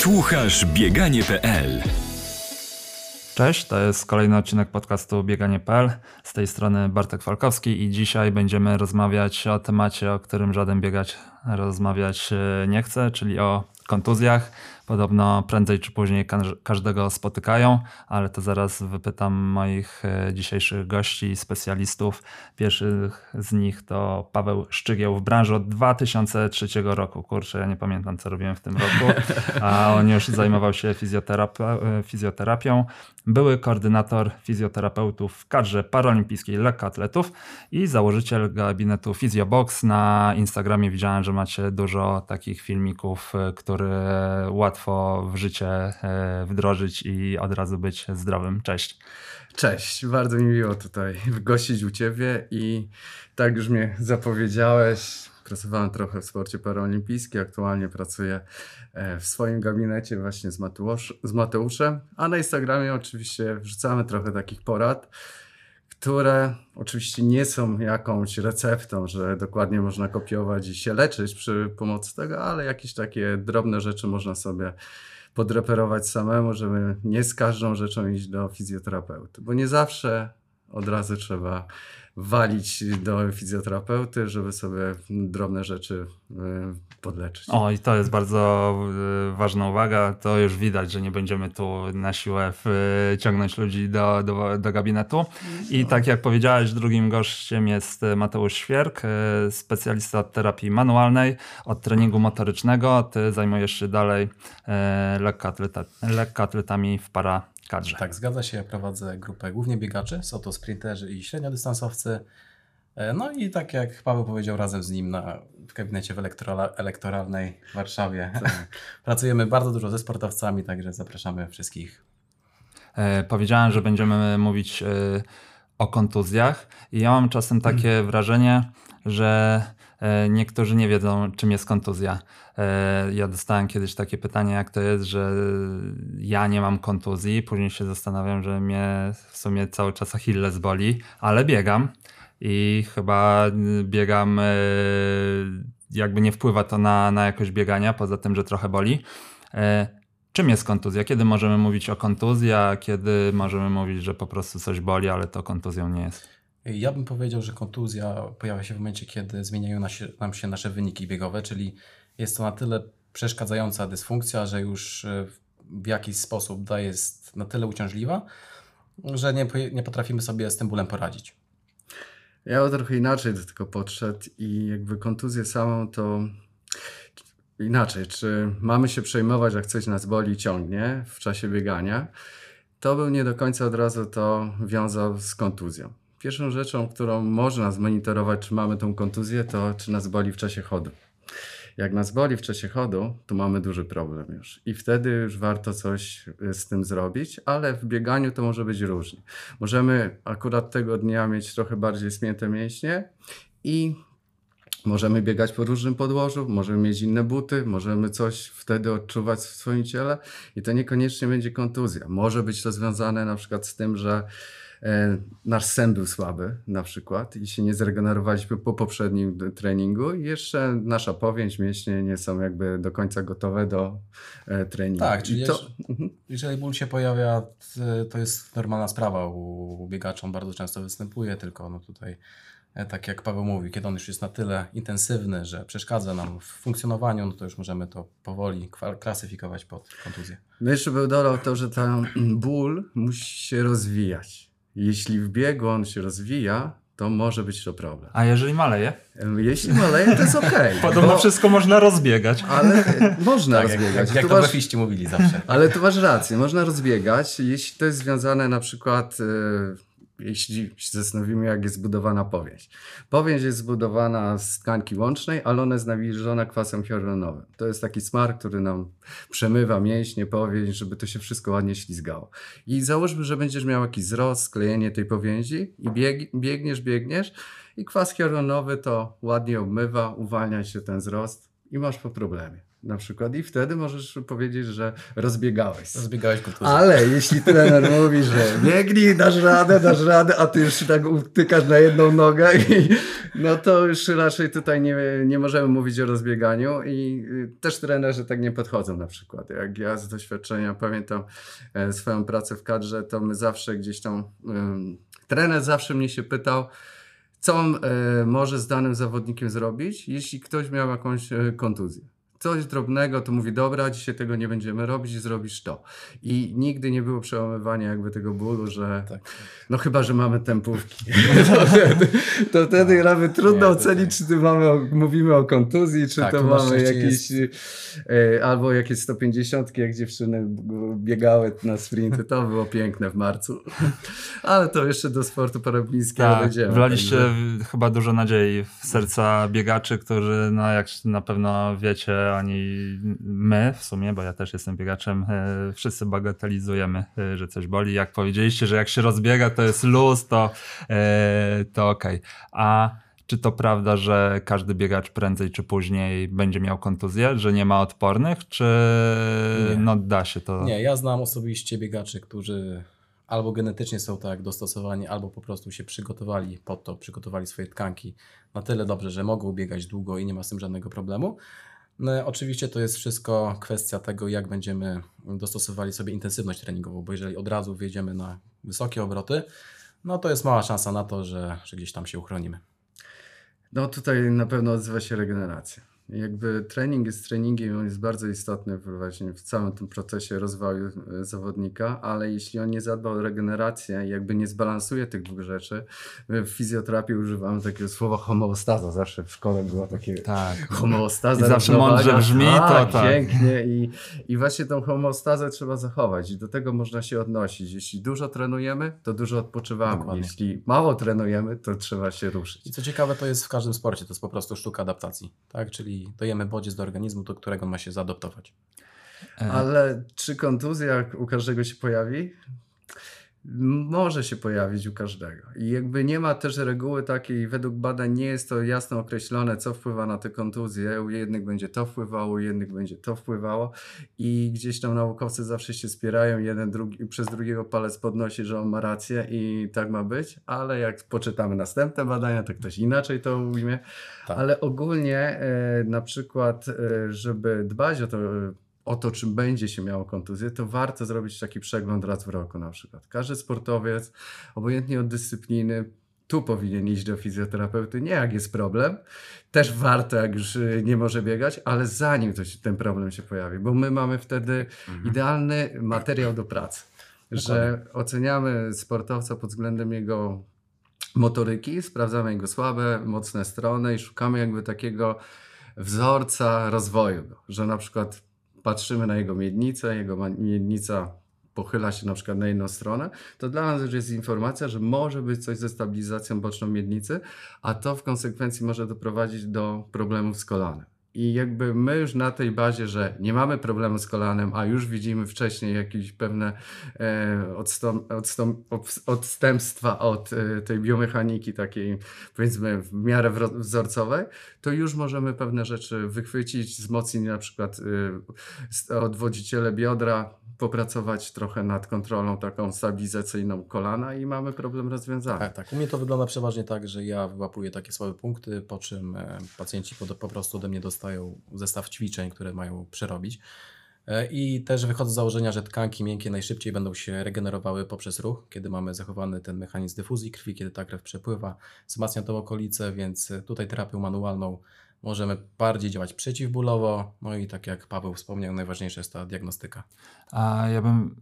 Słuchasz bieganie.pl Cześć, to jest kolejny odcinek podcastu bieganie.pl. Z tej strony Bartek Falkowski i dzisiaj będziemy rozmawiać o temacie, o którym żaden biegać rozmawiać e, nie chce, czyli o kontuzjach. Podobno prędzej czy później każdego spotykają, ale to zaraz wypytam moich e, dzisiejszych gości, specjalistów. Pierwszy z nich to Paweł Szczygieł w branży od 2003 roku. Kurczę, ja nie pamiętam, co robiłem w tym roku, a on już zajmował się e, fizjoterapią. Były koordynator fizjoterapeutów w kadrze paralimpijskiej lekkoatletów i założyciel gabinetu PhysioBox. Na Instagramie widziałem, że macie dużo takich filmików, e, które łatwo łatwo w życie e, wdrożyć i od razu być zdrowym. Cześć. Cześć, bardzo mi miło tutaj gościć u Ciebie i tak już mnie zapowiedziałeś, pracowałem trochę w sporcie paraolimpijskim, aktualnie pracuję e, w swoim gabinecie właśnie z, Mateusz, z Mateuszem, a na Instagramie oczywiście wrzucamy trochę takich porad, które oczywiście nie są jakąś receptą, że dokładnie można kopiować i się leczyć przy pomocy tego, ale jakieś takie drobne rzeczy można sobie podreperować samemu, żeby nie z każdą rzeczą iść do fizjoterapeuty, bo nie zawsze od razu trzeba walić do fizjoterapeuty, żeby sobie drobne rzeczy e, podleczyć. O, i to jest bardzo e, ważna uwaga. To już widać, że nie będziemy tu na siłę ciągnąć ludzi do, do, do gabinetu. I tak jak powiedziałeś, drugim gościem jest Mateusz Świerk, specjalista od terapii manualnej, od treningu motorycznego. Ty zajmujesz się dalej lekkoatletami w para kadrze. Tak, zgadza się. Ja prowadzę grupę głównie biegaczy, są to sprinterzy i średniodystansowcy. E, no i tak jak Paweł powiedział, razem z nim na, w gabinecie w elektoralnej w Warszawie tak. pracujemy bardzo dużo ze sportowcami, także zapraszamy wszystkich. E, powiedziałem, że będziemy mówić e, o kontuzjach i ja mam czasem takie hmm. wrażenie, że niektórzy nie wiedzą, czym jest kontuzja. E, ja dostałem kiedyś takie pytanie, jak to jest, że ja nie mam kontuzji. Później się zastanawiam, że mnie w sumie cały czas Achilles boli, ale biegam i chyba biegam, e, jakby nie wpływa to na, na jakość biegania, poza tym, że trochę boli. Czym jest kontuzja? Kiedy możemy mówić o kontuzji, a kiedy możemy mówić, że po prostu coś boli, ale to kontuzją nie jest? Ja bym powiedział, że kontuzja pojawia się w momencie, kiedy zmieniają nam się nasze wyniki biegowe, czyli jest to na tyle przeszkadzająca dysfunkcja, że już e, w jakiś sposób daje jest na tyle uciążliwa, że nie, nie potrafimy sobie z tym bólem poradzić. Ja trochę inaczej do tego podszedł i jakby kontuzję samą to inaczej, czy mamy się przejmować, jak coś nas boli ciągnie w czasie biegania, to bym nie do końca od razu to wiązał z kontuzją. Pierwszą rzeczą, którą można zmonitorować, czy mamy tą kontuzję, to czy nas boli w czasie chodu. Jak nas boli w czasie chodu, to mamy duży problem już. I wtedy już warto coś y, z tym zrobić, ale w bieganiu to może być różnie. Możemy akurat tego dnia mieć trochę bardziej spięte mięśnie i Możemy biegać po różnym podłożu, możemy mieć inne buty, możemy coś wtedy odczuwać w swoim ciele i to niekoniecznie będzie kontuzja. Może być to związane na przykład z tym, że nasz sen był słaby na przykład i się nie zregenerowaliśmy po poprzednim treningu i jeszcze nasza powięź, mięśnie nie są jakby do końca gotowe do e, treningu. Tak, czyli to... Mhm. jeżeli ból się pojawia, to jest normalna sprawa u biegaczy, on bardzo często występuje, tylko no tutaj e, tak jak Paweł mówi, kiedy on już jest na tyle intensywny, że przeszkadza nam w funkcjonowaniu, no to już możemy to powoli klasyfikować pod kontuzję. No jeszcze był dodał to, że ten ból musi się rozwijać. Jeśli w biegu on się rozwija, to może być to problem. A jeżeli maleje? Jeśli maleje, to jest ok. Podobno bo... wszystko można rozbiegać. Ale można tak, rozbiegać. Jak, jak to masz... mówili zawsze. Ale tu masz rację, można rozbiegać, jeśli to jest związane na przykład... Yy jeśli się zastanowimy, jak jest zbudowana powięź. Powięź jest zbudowana z tkanki łącznej, ale ona jest nawilżona kwasem hialuronowym. To jest taki smar, który nam przemywa mięśnie, powięź, żeby to się wszystko ładnie ślizgało. I załóżmy, że będziesz miał jakiś wzrost, sklejenie tej powięzi i bieg, biegniesz, biegniesz i kwas hialuronowy to ładnie obmywa, uwalnia się ten wzrost i masz po problemie. Na przykład i wtedy możesz powiedzieć, że rozbiegałeś. Rozbiegałeś kontuzję. Ale jeśli trener mówi, że biegnij, dasz radę, dasz radę, a ty już się tak utykasz na jedną nogę, i, no to już raczej tutaj nie, nie możemy mówić o rozbieganiu i y, też trenerzy tak nie podchodzą na przykład. Jak ja z doświadczenia pamiętam e, swoją pracę w kadrze, to my zawsze gdzieś tam, trener zawsze mnie się pytał, co on e, może z danym zawodnikiem zrobić, jeśli ktoś miał jakąś e, kontuzję. Coś drobnego, to mówi, dobra, dzisiaj tego nie będziemy robić, zrobisz to. I nigdy nie było przełamywania jakby tego bólu, że Tak. no chyba, że mamy tempówki. to wtedy, to wtedy nawet trudno Nie, ocenić, czy tu mamy, mówimy o kontuzji, czy Tak, to mamy jakieś e, albo jakieś 150, jak dziewczyny biegały na sprinty. To było piękne w marcu. Ale to jeszcze do sportu paraolimpijskiego Tak, dojdziemy. wlaliście także- chyba dużo nadziei w serca biegaczy, którzy, no jak na pewno wiecie, oni, my w sumie, bo ja też jestem biegaczem, e, wszyscy bagatelizujemy, e, że coś boli. Jak powiedzieliście, że jak się rozbiega, to jest luz, to, e, to okej. A czy to prawda, że każdy biegacz prędzej czy później będzie miał kontuzję, że nie ma odpornych, czy Nie. no da się to? Nie, ja znam osobiście biegaczy, którzy albo genetycznie są tak dostosowani, albo po prostu się przygotowali pod to, przygotowali swoje tkanki na tyle dobrze, że mogą biegać długo i nie ma z tym żadnego problemu. No, oczywiście to jest wszystko kwestia tego, jak będziemy dostosowali sobie intensywność treningową, bo jeżeli od razu wjedziemy na wysokie obroty, no to jest mała szansa na to, że, że gdzieś tam się uchronimy. No tutaj na pewno odzywa się regeneracja. Jakby trening jest treningiem, on jest bardzo istotny właśnie w całym tym procesie rozwoju e, zawodnika, ale jeśli on nie zadba o regenerację i jakby nie zbalansuje tych dwóch rzeczy, my w fizjoterapii używamy takiego słowa homeostaza, zawsze w szkole było takie Tak. homeostaza. I zawsze mądrze brzmi, to tak, tak. pięknie i, i właśnie tą homeostazę trzeba zachować i do tego można się odnosić. Jeśli dużo trenujemy, to dużo odpoczywamy. Dokładnie. Jeśli mało trenujemy, to trzeba się ruszyć. I co ciekawe, to jest w każdym sporcie, to jest po prostu sztuka adaptacji, tak? Czyli dajemy bodziec do organizmu, do którego ma się zaadoptować. Ale czy kontuzja u każdego się pojawi? Może się pojawić u każdego. I jakby nie ma też reguły takiej, według badań nie jest to jasno określone, co wpływa na te kontuzje. U jednych będzie to wpływało, u jednych będzie to wpływało. I gdzieś tam naukowcy zawsze się spierają, jeden drugi, przez drugiego palec podnosi, że on ma rację i tak ma być, ale jak poczytamy następne badania, to ktoś inaczej to ujmie. Tak. Ale ogólnie e, na przykład, e, żeby dbać o to, o to, czy będzie się miało kontuzję, to warto zrobić taki przegląd raz w roku na przykład. Każdy sportowiec, obojętnie od dyscypliny, tu powinien iść do fizjoterapeuty, nie jak jest problem, też warto, jak już y, nie może biegać, ale zanim to się, ten problem się pojawi, bo my mamy wtedy idealny materiał do pracy, że oceniamy sportowca pod względem jego motoryki, sprawdzamy jego słabe, mocne strony i szukamy jakby takiego wzorca rozwoju, że na przykład patrzymy na jego miednicę, jego miednica pochyla się na przykład na jedną stronę, to dla nas już jest informacja, że może być coś ze stabilizacją boczną miednicy, a to w konsekwencji może doprowadzić do problemów z kolanem. I jakby my już na tej bazie, że nie mamy problemu z kolanem, a już widzimy wcześniej jakieś pewne e, odstępstwa od e, tej biomechaniki takiej powiedzmy w miarę wzorcowej, to już możemy pewne rzeczy wychwycić, wzmocnić na przykład s- odwodziciele biodra, popracować trochę nad kontrolą taką stabilizacyjną kolana i mamy problem rozwiązany. Tak, tak. U mnie to wygląda przeważnie tak, że ja wyłapuję takie słabe punkty, po czym e, pacjenci po, po prostu ode mnie dostają zestaw ćwiczeń, które mają przerobić. E, I też wychodzę z założenia, że tkanki miękkie najszybciej będą się regenerowały poprzez ruch, kiedy mamy zachowany ten mechanizm dyfuzji krwi, kiedy ta krew przepływa, wzmacnia tą okolicę, więc tutaj terapią manualną możemy bardziej działać przeciwbólowo. No i tak jak Paweł wspomniał, najważniejsza jest ta diagnostyka. A ja bym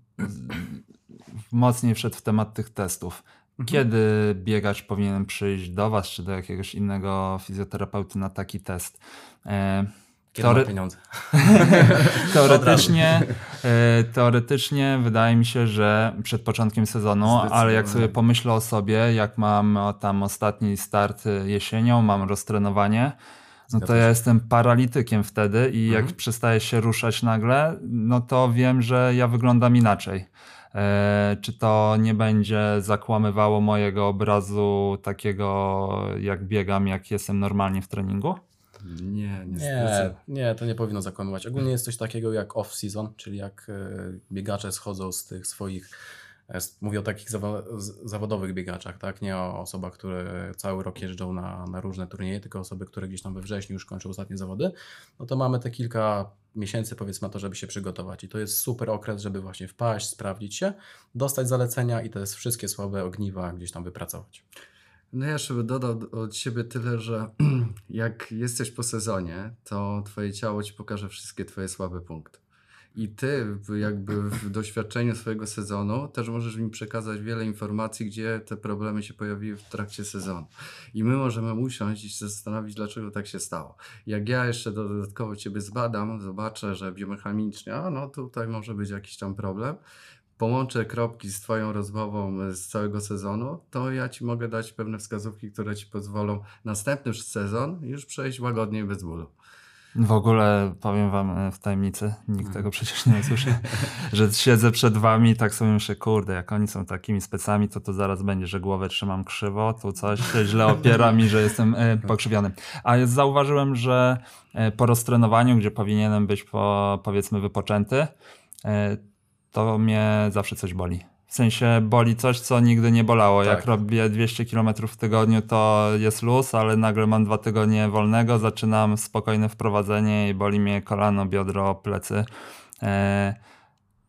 mocniej wszedł w temat tych testów. Kiedy biegacz powinien przyjść do Was czy do jakiegoś innego fizjoterapeuty na taki test? E, Kiedy Teore- ma pieniądze. teoretycznie, e, teoretycznie wydaje mi się, że przed początkiem sezonu, ale jak sobie pomyślę o sobie, jak mam tam ostatni start e, jesienią, mam roztrenowanie, no to ja jestem paralitykiem wtedy i jak Mhm. przestaję się ruszać nagle, no to wiem, że ja wyglądam inaczej. E, czy to nie będzie zakłamywało mojego obrazu takiego, jak biegam, jak jestem normalnie w treningu? Nie, Nie, niestety. nie, to nie powinno zakłamywać. Ogólnie jest coś takiego jak off-season, czyli jak e, biegacze schodzą z tych swoich, e, mówię o takich zawodowych biegaczach, tak? nie o osobach, które cały rok jeżdżą na, na różne turnieje, tylko osoby, które gdzieś tam we wrześniu już kończą ostatnie zawody, no to mamy te kilka miesięcy powiedzmy na to, żeby się przygotować i to jest super okres, żeby właśnie wpaść, sprawdzić się, dostać zalecenia i te wszystkie słabe ogniwa gdzieś tam wypracować. No ja jeszcze bym dodał od siebie tyle, że jak jesteś po sezonie, to twoje ciało ci pokaże wszystkie twoje słabe punkty. I ty jakby w doświadczeniu swojego sezonu też możesz mi przekazać wiele informacji, gdzie te problemy się pojawiły w trakcie sezonu. I my możemy usiąść i się zastanowić, dlaczego tak się stało. Jak ja jeszcze dodatkowo ciebie zbadam, zobaczę, że biomechanicznie, a no tutaj może być jakiś tam problem, połączę kropki z Twoją rozmową e, z całego sezonu, to ja Ci mogę dać pewne wskazówki, które Ci pozwolą następny sezon już przejść łagodnie i bez bólu. W ogóle powiem wam e, w tajemnicy, nikt tego przecież nie usłyszy, że siedzę przed wami i tak sobie myślę, kurde, jak oni są takimi specami, to to zaraz będzie, że głowę trzymam krzywo, tu coś źle opiera mi, że jestem e, pokrzywiony. A zauważyłem, że e, po roztrenowaniu, gdzie powinienem być po, powiedzmy wypoczęty, to mnie zawsze coś boli. W sensie boli coś, co nigdy nie bolało. Jak Tak. robię 200 km w tygodniu, to jest luz, ale nagle mam dwa tygodnie wolnego, zaczynam spokojne wprowadzenie i boli mnie kolano, biodro, plecy. E,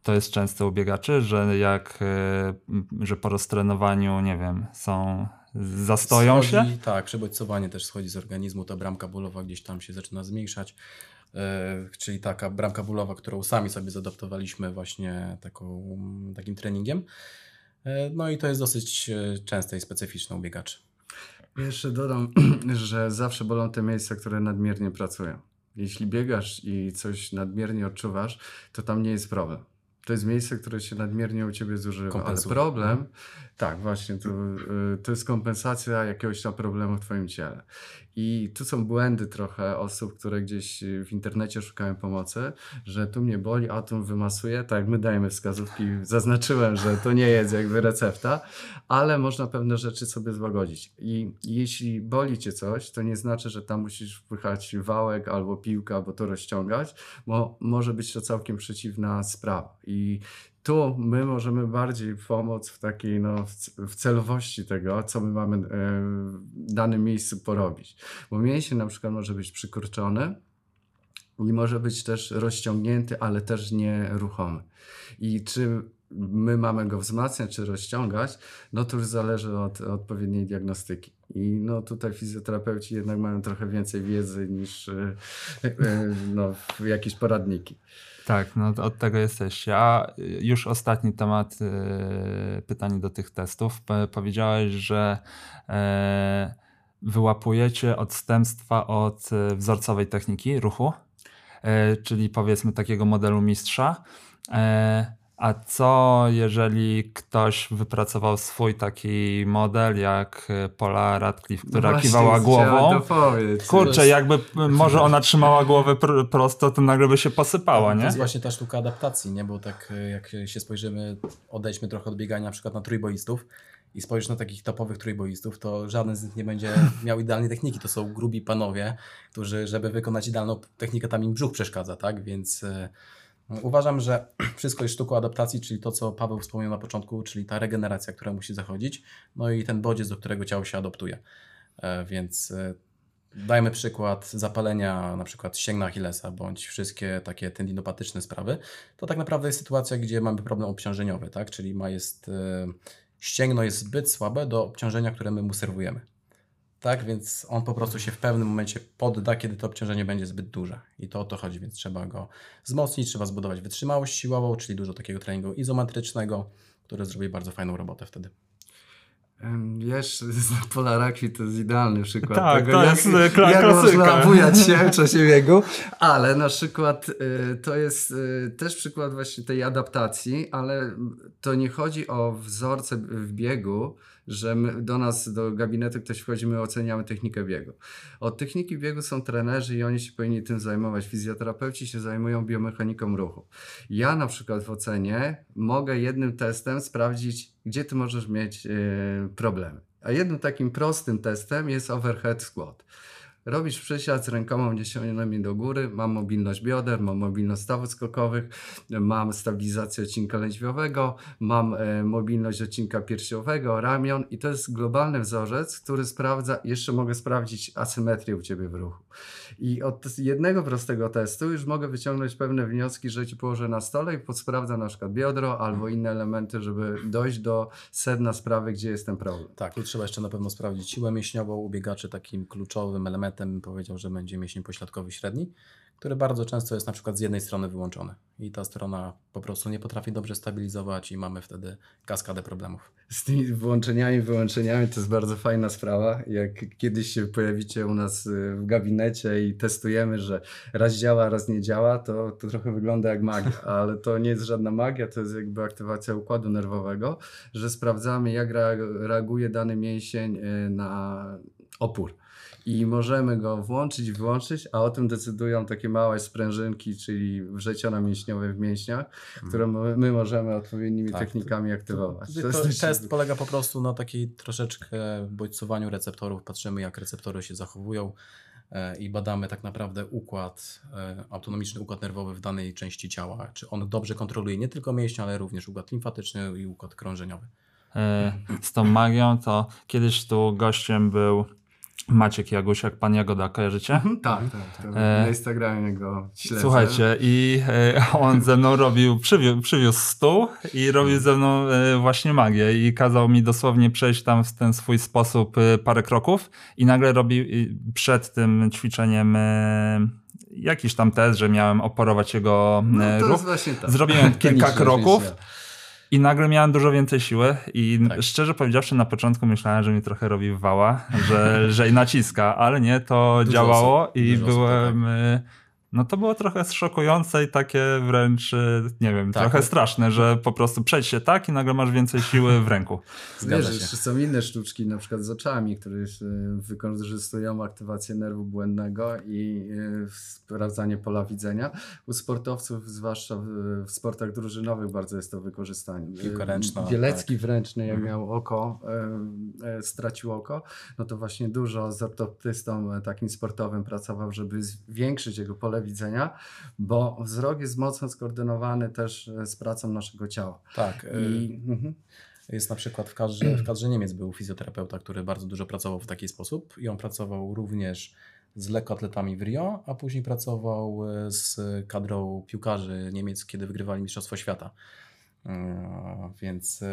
to jest często u biegaczy, że jak, e, że po roztrenowaniu, nie wiem, są, zastoją się. Schodzi, Tak, przebodźcowanie też schodzi z organizmu, ta bramka bólowa gdzieś tam się zaczyna zmniejszać. E, czyli taka bramka bólowa, którą sami sobie zadaptowaliśmy właśnie taką, takim treningiem. E, no i to jest dosyć e, częste i specyficzne u biegaczy. Jeszcze dodam, że zawsze bolą te miejsca, które nadmiernie pracują. Jeśli biegasz i coś nadmiernie odczuwasz, to tam nie jest problem. To jest miejsce, które się nadmiernie u ciebie zużywa. Ale Kompensuje. problem, tak, właśnie, to, y, to jest kompensacja jakiegoś tam problemu w Twoim ciele. I tu są błędy trochę osób, które gdzieś w internecie szukają pomocy, że tu mnie boli, a tu wymasuje. Tak, my dajemy wskazówki. Zaznaczyłem, że to nie jest jakby recepta, ale można pewne rzeczy sobie złagodzić. I jeśli boli cię coś, to nie znaczy, że tam musisz wpychać wałek albo piłkę, albo to rozciągać, bo może być to całkiem przeciwna sprawa. I tu my możemy bardziej pomóc w takiej no, w celowości tego, co my mamy e, w danym miejscu porobić. Bo mięsień na przykład może być przykurczony i może być też rozciągnięty, ale też nieruchomy. I czy my mamy go wzmacniać, czy rozciągać, no to już zależy od odpowiedniej diagnostyki. I no tutaj fizjoterapeuci jednak mają trochę więcej wiedzy niż e, e, no, jakieś poradniki. Tak, no od tego jesteście. A już ostatni temat, y, pytanie do tych testów. Powiedziałeś, że e, wyłapujecie odstępstwa od e, wzorcowej techniki ruchu, e, czyli powiedzmy takiego modelu mistrza. A co jeżeli ktoś wypracował swój taki model, jak e, Paula Radcliffe, która No właśnie, kiwała głową? To. Kurczę, jakby może ona trzymała głowę pr- prosto, to nagle by się posypała, To nie? jest właśnie ta sztuka adaptacji, nie? Bo tak e, jak się spojrzymy, odejdźmy trochę od biegania na przykład na trójboistów i spojrzysz na takich topowych trójboistów, to żaden z nich nie będzie miał idealnej techniki. To są grubi panowie, którzy, żeby wykonać idealną technikę, tam im brzuch przeszkadza, tak? Więc e, uważam, że wszystko jest sztuką adaptacji, czyli to, co Paweł wspomniał na początku, czyli ta regeneracja, która musi zachodzić, no i ten bodziec, do którego ciało się adoptuje. E, Więc e, Dajmy przykład zapalenia na przykład ścięgna Achillesa bądź wszystkie takie tendinopatyczne sprawy. To tak naprawdę jest sytuacja, gdzie mamy problem obciążeniowy, tak? Czyli ma jest, e, ścięgno jest zbyt słabe do obciążenia, które my mu serwujemy. Tak, więc on po prostu się w pewnym momencie podda, kiedy to obciążenie będzie zbyt duże. I to o to chodzi, więc trzeba go wzmocnić, trzeba zbudować wytrzymałość siłową, czyli dużo takiego treningu izometrycznego, który zrobi bardzo fajną robotę wtedy. Wiesz, Polarakwi to jest idealny przykład. Tak, tego, to jak, jest, e, kla- jak można bujać się w czasie biegu, ale na przykład y, to jest y, też przykład właśnie tej adaptacji, ale to nie chodzi o wzorce w biegu, że my, do nas, do gabinetu ktoś wchodzi, my oceniamy technikę biegu. Od techniki biegu są trenerzy i oni się powinni tym zajmować. Fizjoterapeuci się zajmują biomechaniką ruchu. Ja na przykład w ocenie mogę jednym testem sprawdzić, gdzie ty możesz mieć e, problemy. A jednym takim prostym testem jest overhead squat. Robisz przysiad z rękoma uniesionymi do góry, mam mobilność bioder, mam mobilność stawów skokowych, mam stabilizację odcinka lędźwiowego, mam e, mobilność odcinka piersiowego, ramion i to jest globalny wzorzec, który sprawdza, jeszcze mogę sprawdzić asymetrię u Ciebie w ruchu. I od jednego prostego testu już mogę wyciągnąć pewne wnioski, że Ci położę na stole i podsprawdzam na przykład biodro albo inne elementy, żeby dojść do sedna sprawy, gdzie jest ten problem. Tak, tu trzeba jeszcze na pewno sprawdzić siłę mięśniową u biegaczy. Takim kluczowym elementem powiedział, że będzie mięsień pośladkowy średni, który bardzo często jest na przykład z jednej strony wyłączony i ta strona po prostu nie potrafi dobrze stabilizować i mamy wtedy kaskadę problemów. Z tymi włączeniami, wyłączeniami to jest bardzo fajna sprawa. Jak kiedyś się pojawicie u nas y, w gabinecie i testujemy, że raz działa, raz nie działa, to, to trochę wygląda jak magia, ale to nie jest żadna magia, to jest jakby aktywacja układu nerwowego, że sprawdzamy jak reaguje dany mięsień y, na opór i możemy go włączyć i wyłączyć, a o tym decydują takie małe sprężynki, czyli wrzeciona mięśniowe w mięśniach, mm. które my możemy odpowiednimi tak, technikami aktywować. To, to, to test polega po prostu na takiej troszeczkę bodźcowaniu receptorów. Patrzymy, jak receptory się zachowują e, i badamy tak naprawdę układ, e, autonomiczny układ nerwowy w danej części ciała. Czy on dobrze kontroluje nie tylko mięśnie, ale również układ limfatyczny i układ krążeniowy. E, z tą magią to kiedyś tu gościem był Maciek Jagusiak, pan Jagoda, kojarzycie? Mhm, tak, tak. E, na Instagramie go śledzę. Słuchajcie, i e, on ze mną robił, przywiózł, przywiózł stół i robił ze mną e, właśnie magię i kazał mi dosłownie przejść tam w ten swój sposób parę kroków i nagle robił przed tym ćwiczeniem jakiś tam test, że miałem oporować jego no, ruch. Tak. Zrobiłem kilka kroków. I nagle miałem dużo więcej siły i tak. szczerze powiedziawszy na początku myślałem, że mi trochę robi wała, że, że naciska, ale nie, to dużo działało osób, i byłem... Osób, tak no to było trochę szokujące i takie wręcz, y, nie wiem, tak, trochę tak. straszne, że po prostu przejść się tak i nagle masz więcej siły w ręku. Zgadza Wiesz, się. są inne sztuczki, na przykład z oczami, które wykorzystują aktywację nerwu błędnego i y, sprawdzanie pola widzenia. U sportowców, zwłaszcza w, sportach drużynowych bardzo jest to wykorzystanie. Piłka ręczna. Bielecki tak. wręczny, jak mhm. miał oko, stracił oko, no to właśnie dużo z ortoptystą takim sportowym pracował, żeby zwiększyć jego pole widzenia, bo wzrok jest mocno skoordynowany też e, z pracą naszego ciała. Tak. I, y mhm. Jest na przykład w kadrze, w kadrze Niemiec był fizjoterapeuta, który bardzo dużo pracował w taki sposób i on pracował również z lekkoatletami w Rio, a później pracował e, z kadrą piłkarzy Niemiec, kiedy wygrywali Mistrzostwo Świata. E, więc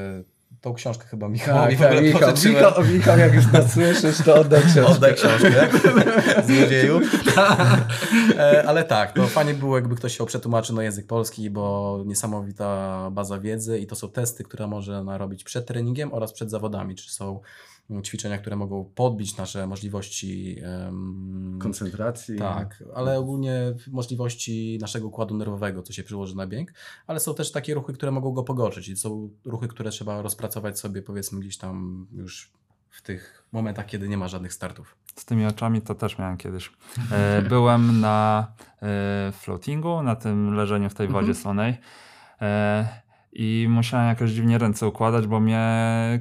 tą książkę chyba Michałowi tak, tak, Michał, Michał, Michał, jak już nas słyszysz, to oddaj książkę. Oddaj książkę, złodzieju. E, ale tak, to fajnie było, jakby ktoś się przetłumaczył na język polski, bo niesamowita baza wiedzy i to są testy, które można robić przed treningiem oraz przed zawodami, czy są ćwiczenia, które mogą podbić nasze możliwości um, koncentracji. Tak, ale ogólnie możliwości naszego układu nerwowego, co się przyłoży na bieg, ale są też takie ruchy, które mogą go pogorszyć i są ruchy, które trzeba rozpracować sobie powiedzmy gdzieś tam już w tych momentach, kiedy nie ma żadnych startów. Z tymi oczami to też miałem kiedyś. E, byłem na e, floatingu, na tym leżeniu w tej wodzie mhm. słonej. I musiałem jakoś dziwnie ręce układać, bo mnie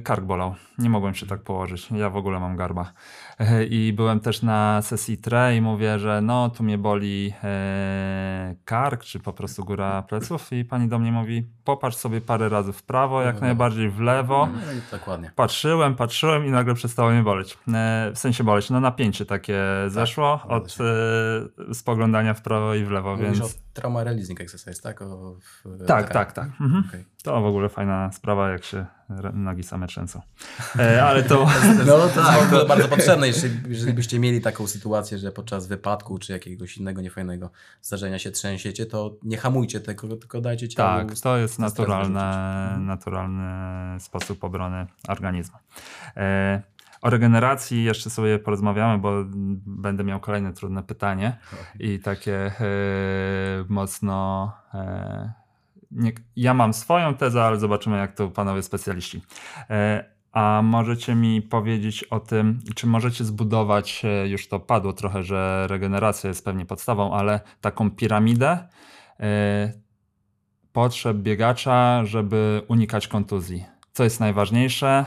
kark bolał. Nie mogłem się tak położyć. Ja w ogóle mam garba. I byłem też na sesji tre i mówię, że no tu mnie boli e, kark, czy po prostu góra pleców i pani do mnie mówi, popatrz sobie parę razy w prawo, jak najbardziej w lewo. No i dokładnie. Patrzyłem, patrzyłem i nagle przestało mnie boleć. E, w sensie boleć, no napięcie takie tak, zeszło od e, spoglądania w prawo i w lewo, więc... trauma releasing exercise, tak? O, w, tak, tak, tak. Mhm. Okay. To w ogóle fajna sprawa, jak się nogi same trzęsą. E, ale to... no tak, to bardzo potrzebne, jeżeli, jeżeli byście mieli taką sytuację, że podczas wypadku czy jakiegoś innego niefajnego zdarzenia się trzęsiecie, to nie hamujcie tego, tylko dajcie ciału... Tak, to jest naturalny, mhm. naturalny sposób obrony organizmu. E, o regeneracji jeszcze sobie porozmawiamy, bo będę miał kolejne trudne pytanie i takie e, mocno e, nie, ja mam swoją tezę, ale zobaczymy, jak to panowie specjaliści. E, a możecie mi powiedzieć o tym, czy możecie zbudować, już to padło trochę, że regeneracja jest pewnie podstawą, ale taką piramidę potrzeb biegacza, żeby unikać kontuzji. Co jest najważniejsze?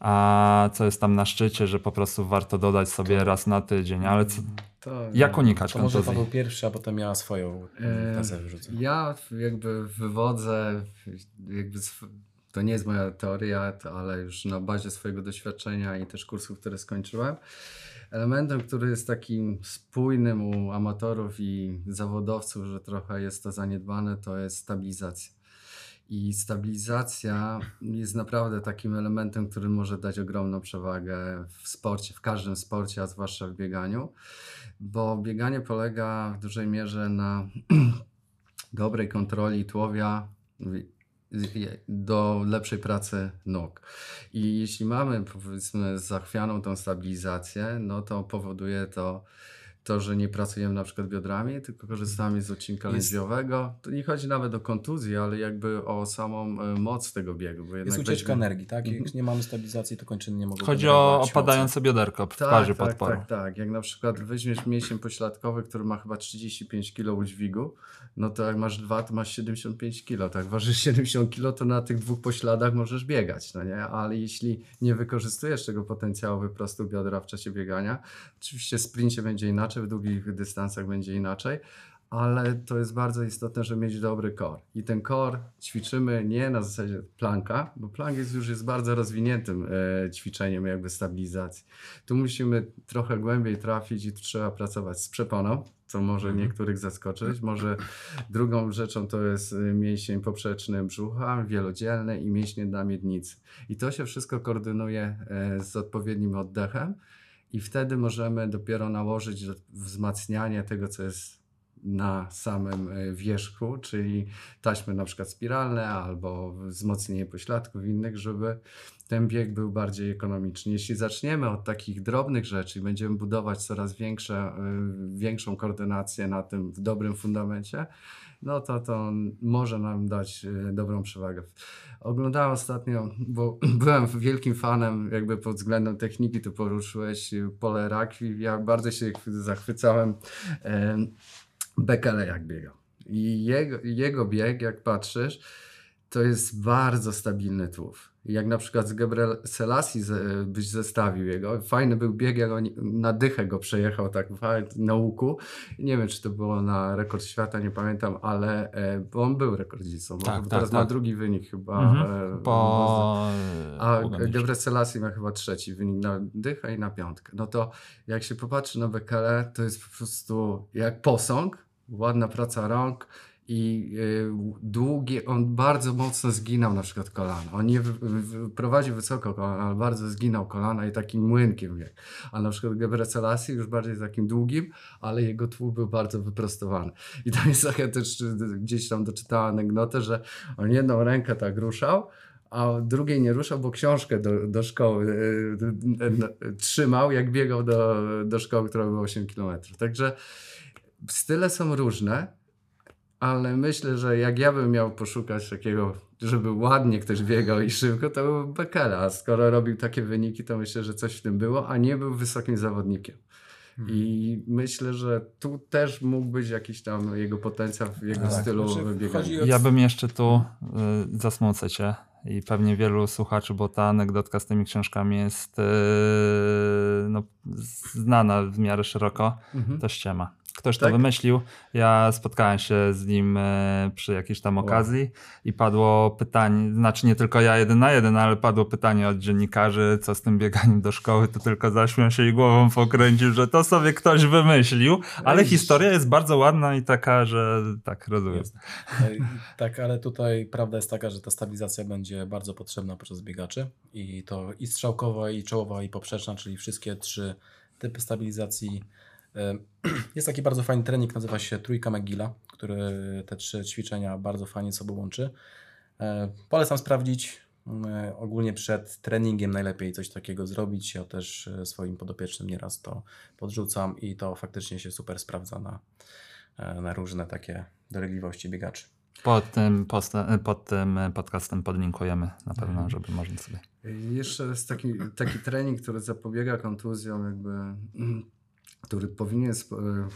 A co jest tam na szczycie, że po prostu warto dodać sobie raz na tydzień, ale co, To, jak unikać To może kontuzji? Paweł pierwszy, a potem ja swoją E, tezę wyrzucę. Ja jakby wywodzę, jakby sw- to nie jest moja teoria, to- ale już na bazie swojego doświadczenia i też kursów, które skończyłem. Elementem, który jest takim spójnym u amatorów i zawodowców, że trochę jest to zaniedbane, to jest stabilizacja. I stabilizacja jest naprawdę takim elementem, który może dać ogromną przewagę w sporcie, w każdym sporcie, a zwłaszcza w bieganiu, bo bieganie polega w dużej mierze na dobrej kontroli tułowia w- do lepszej pracy nóg. I jeśli mamy powiedzmy zachwianą tą stabilizację, no to powoduje to to, że nie pracujemy na przykład biodrami, tylko korzystamy z odcinka Jest- lędźwiowego. To nie chodzi nawet o kontuzję, ale jakby o samą e, moc tego biegu. Bo Jest ucieczka weźmie- energii, tak? Jak nie mamy stabilizacji, to kończyny nie mogą Chodzi o opadające bioderko w Tak, parzy tak, podporu. tak, tak. Jak na przykład weźmiesz mięsień pośladkowy, który ma chyba 35 kg udźwigu, no to jak masz dwa, to masz 75 kg. Tak, ważysz 70 kg, to na tych dwóch pośladach możesz biegać, no nie? Ale jeśli nie wykorzystujesz tego potencjału wyprostu biodra w czasie biegania, oczywiście w sprincie będzie inaczej, w długich dystansach będzie inaczej, ale to jest bardzo istotne, żeby mieć dobry core. I ten core ćwiczymy nie na zasadzie planka, bo plank jest już jest bardzo rozwiniętym e, ćwiczeniem jakby stabilizacji. Tu musimy trochę głębiej trafić i tu trzeba pracować z przeponą, co może Mhm. niektórych zaskoczyć. Może drugą rzeczą to jest y, mięsień poprzeczny brzucha, wielodzielny i mięśnie na miednicy. I to się wszystko koordynuje e, z odpowiednim oddechem i wtedy możemy dopiero nałożyć wzmacnianie tego, co jest na samym e, wierzchu, czyli taśmy na przykład spiralne albo wzmocnienie pośladków innych, żeby ten bieg był bardziej ekonomiczny. Jeśli zaczniemy od takich drobnych rzeczy i będziemy budować coraz większe, y, większą koordynację na tym w dobrym fundamencie, no to to może nam dać y, dobrą przewagę. Oglądałem ostatnio, bo byłem wielkim fanem jakby pod względem techniki, tu poruszyłeś pole rakwi. Ja bardzo się zachwycałem em, Bekele jak biegał. I jego, jego bieg, jak patrzysz, to jest bardzo stabilny tułów. Jak na przykład z Gebre Selassie byś zestawił jego, fajny był bieg, jak on na dychę go przejechał tak na łuku. Nie wiem, czy to było na rekord świata, nie pamiętam, ale e, bo on był rekordzistą. bo Tak, teraz tak, ma tak. drugi wynik chyba. Mhm. e, Po... a Ugandycz. Gebre Selassie ma chyba trzeci wynik na dychę i na piątkę. No to jak się popatrzy na Bekele, to jest po prostu jak posąg, ładna praca rąk i y, długie, on bardzo mocno zginał na przykład kolana. On nie prowadził wysoko kolana, ale bardzo zginał kolana i takim młynkiem biegł. A na przykład Gebre już bardziej takim długim, ale jego tłów był bardzo wyprostowany. I tam jest taka też y, gdzieś tam doczytała anegdotę, że on jedną rękę tak ruszał, a drugiej nie ruszał, bo książkę do, do szkoły y, trzymał, jak biegał do, do szkoły, która była 8 km. Także style są różne, ale myślę, że jak ja bym miał poszukać takiego, żeby ładnie ktoś biegał i szybko, to był Bekele. A skoro robił takie wyniki, to myślę, że coś w tym było, a nie był wysokim zawodnikiem. I myślę, że tu też mógł być jakiś tam jego potencjał w jego Tak, stylu znaczy biegania. Ja bym jeszcze tu y, zasmucę cię i pewnie wielu słuchaczy, bo ta anegdotka z tymi książkami jest y, no, znana w miarę szeroko, Mhm. to ściema. Ktoś Tak? to wymyślił. Ja spotkałem się z nim e, przy jakiejś tam Wow. okazji i padło pytanie, znaczy nie tylko ja jeden na jeden, ale padło pytanie od dziennikarzy, co z tym bieganiem do szkoły, to tylko zaśmiał się i głową pokręcił, że to sobie ktoś wymyślił, ale historia jest bardzo ładna i taka, że tak rozumiem. Jest. E, Tak, ale tutaj prawda jest taka, że ta stabilizacja będzie bardzo potrzebna podczas biegaczy i to i strzałkowa, i czołowa, i poprzeczna, czyli wszystkie trzy typy stabilizacji. E, Jest taki bardzo fajny trening, nazywa się Trójka McGilla, który te trzy ćwiczenia bardzo fajnie sobą łączy. E, Polecam sprawdzić. E, Ogólnie przed treningiem najlepiej coś takiego zrobić. Ja też e, swoim podopiecznym nieraz to podrzucam i to faktycznie się super sprawdza na, e, na różne takie dolegliwości biegaczy. Pod tym, posta- pod tym podcastem podlinkujemy na pewno, Mhm. żeby można sobie. Jeszcze jest taki, taki trening, który zapobiega kontuzjom, jakby, mm, który powinien e,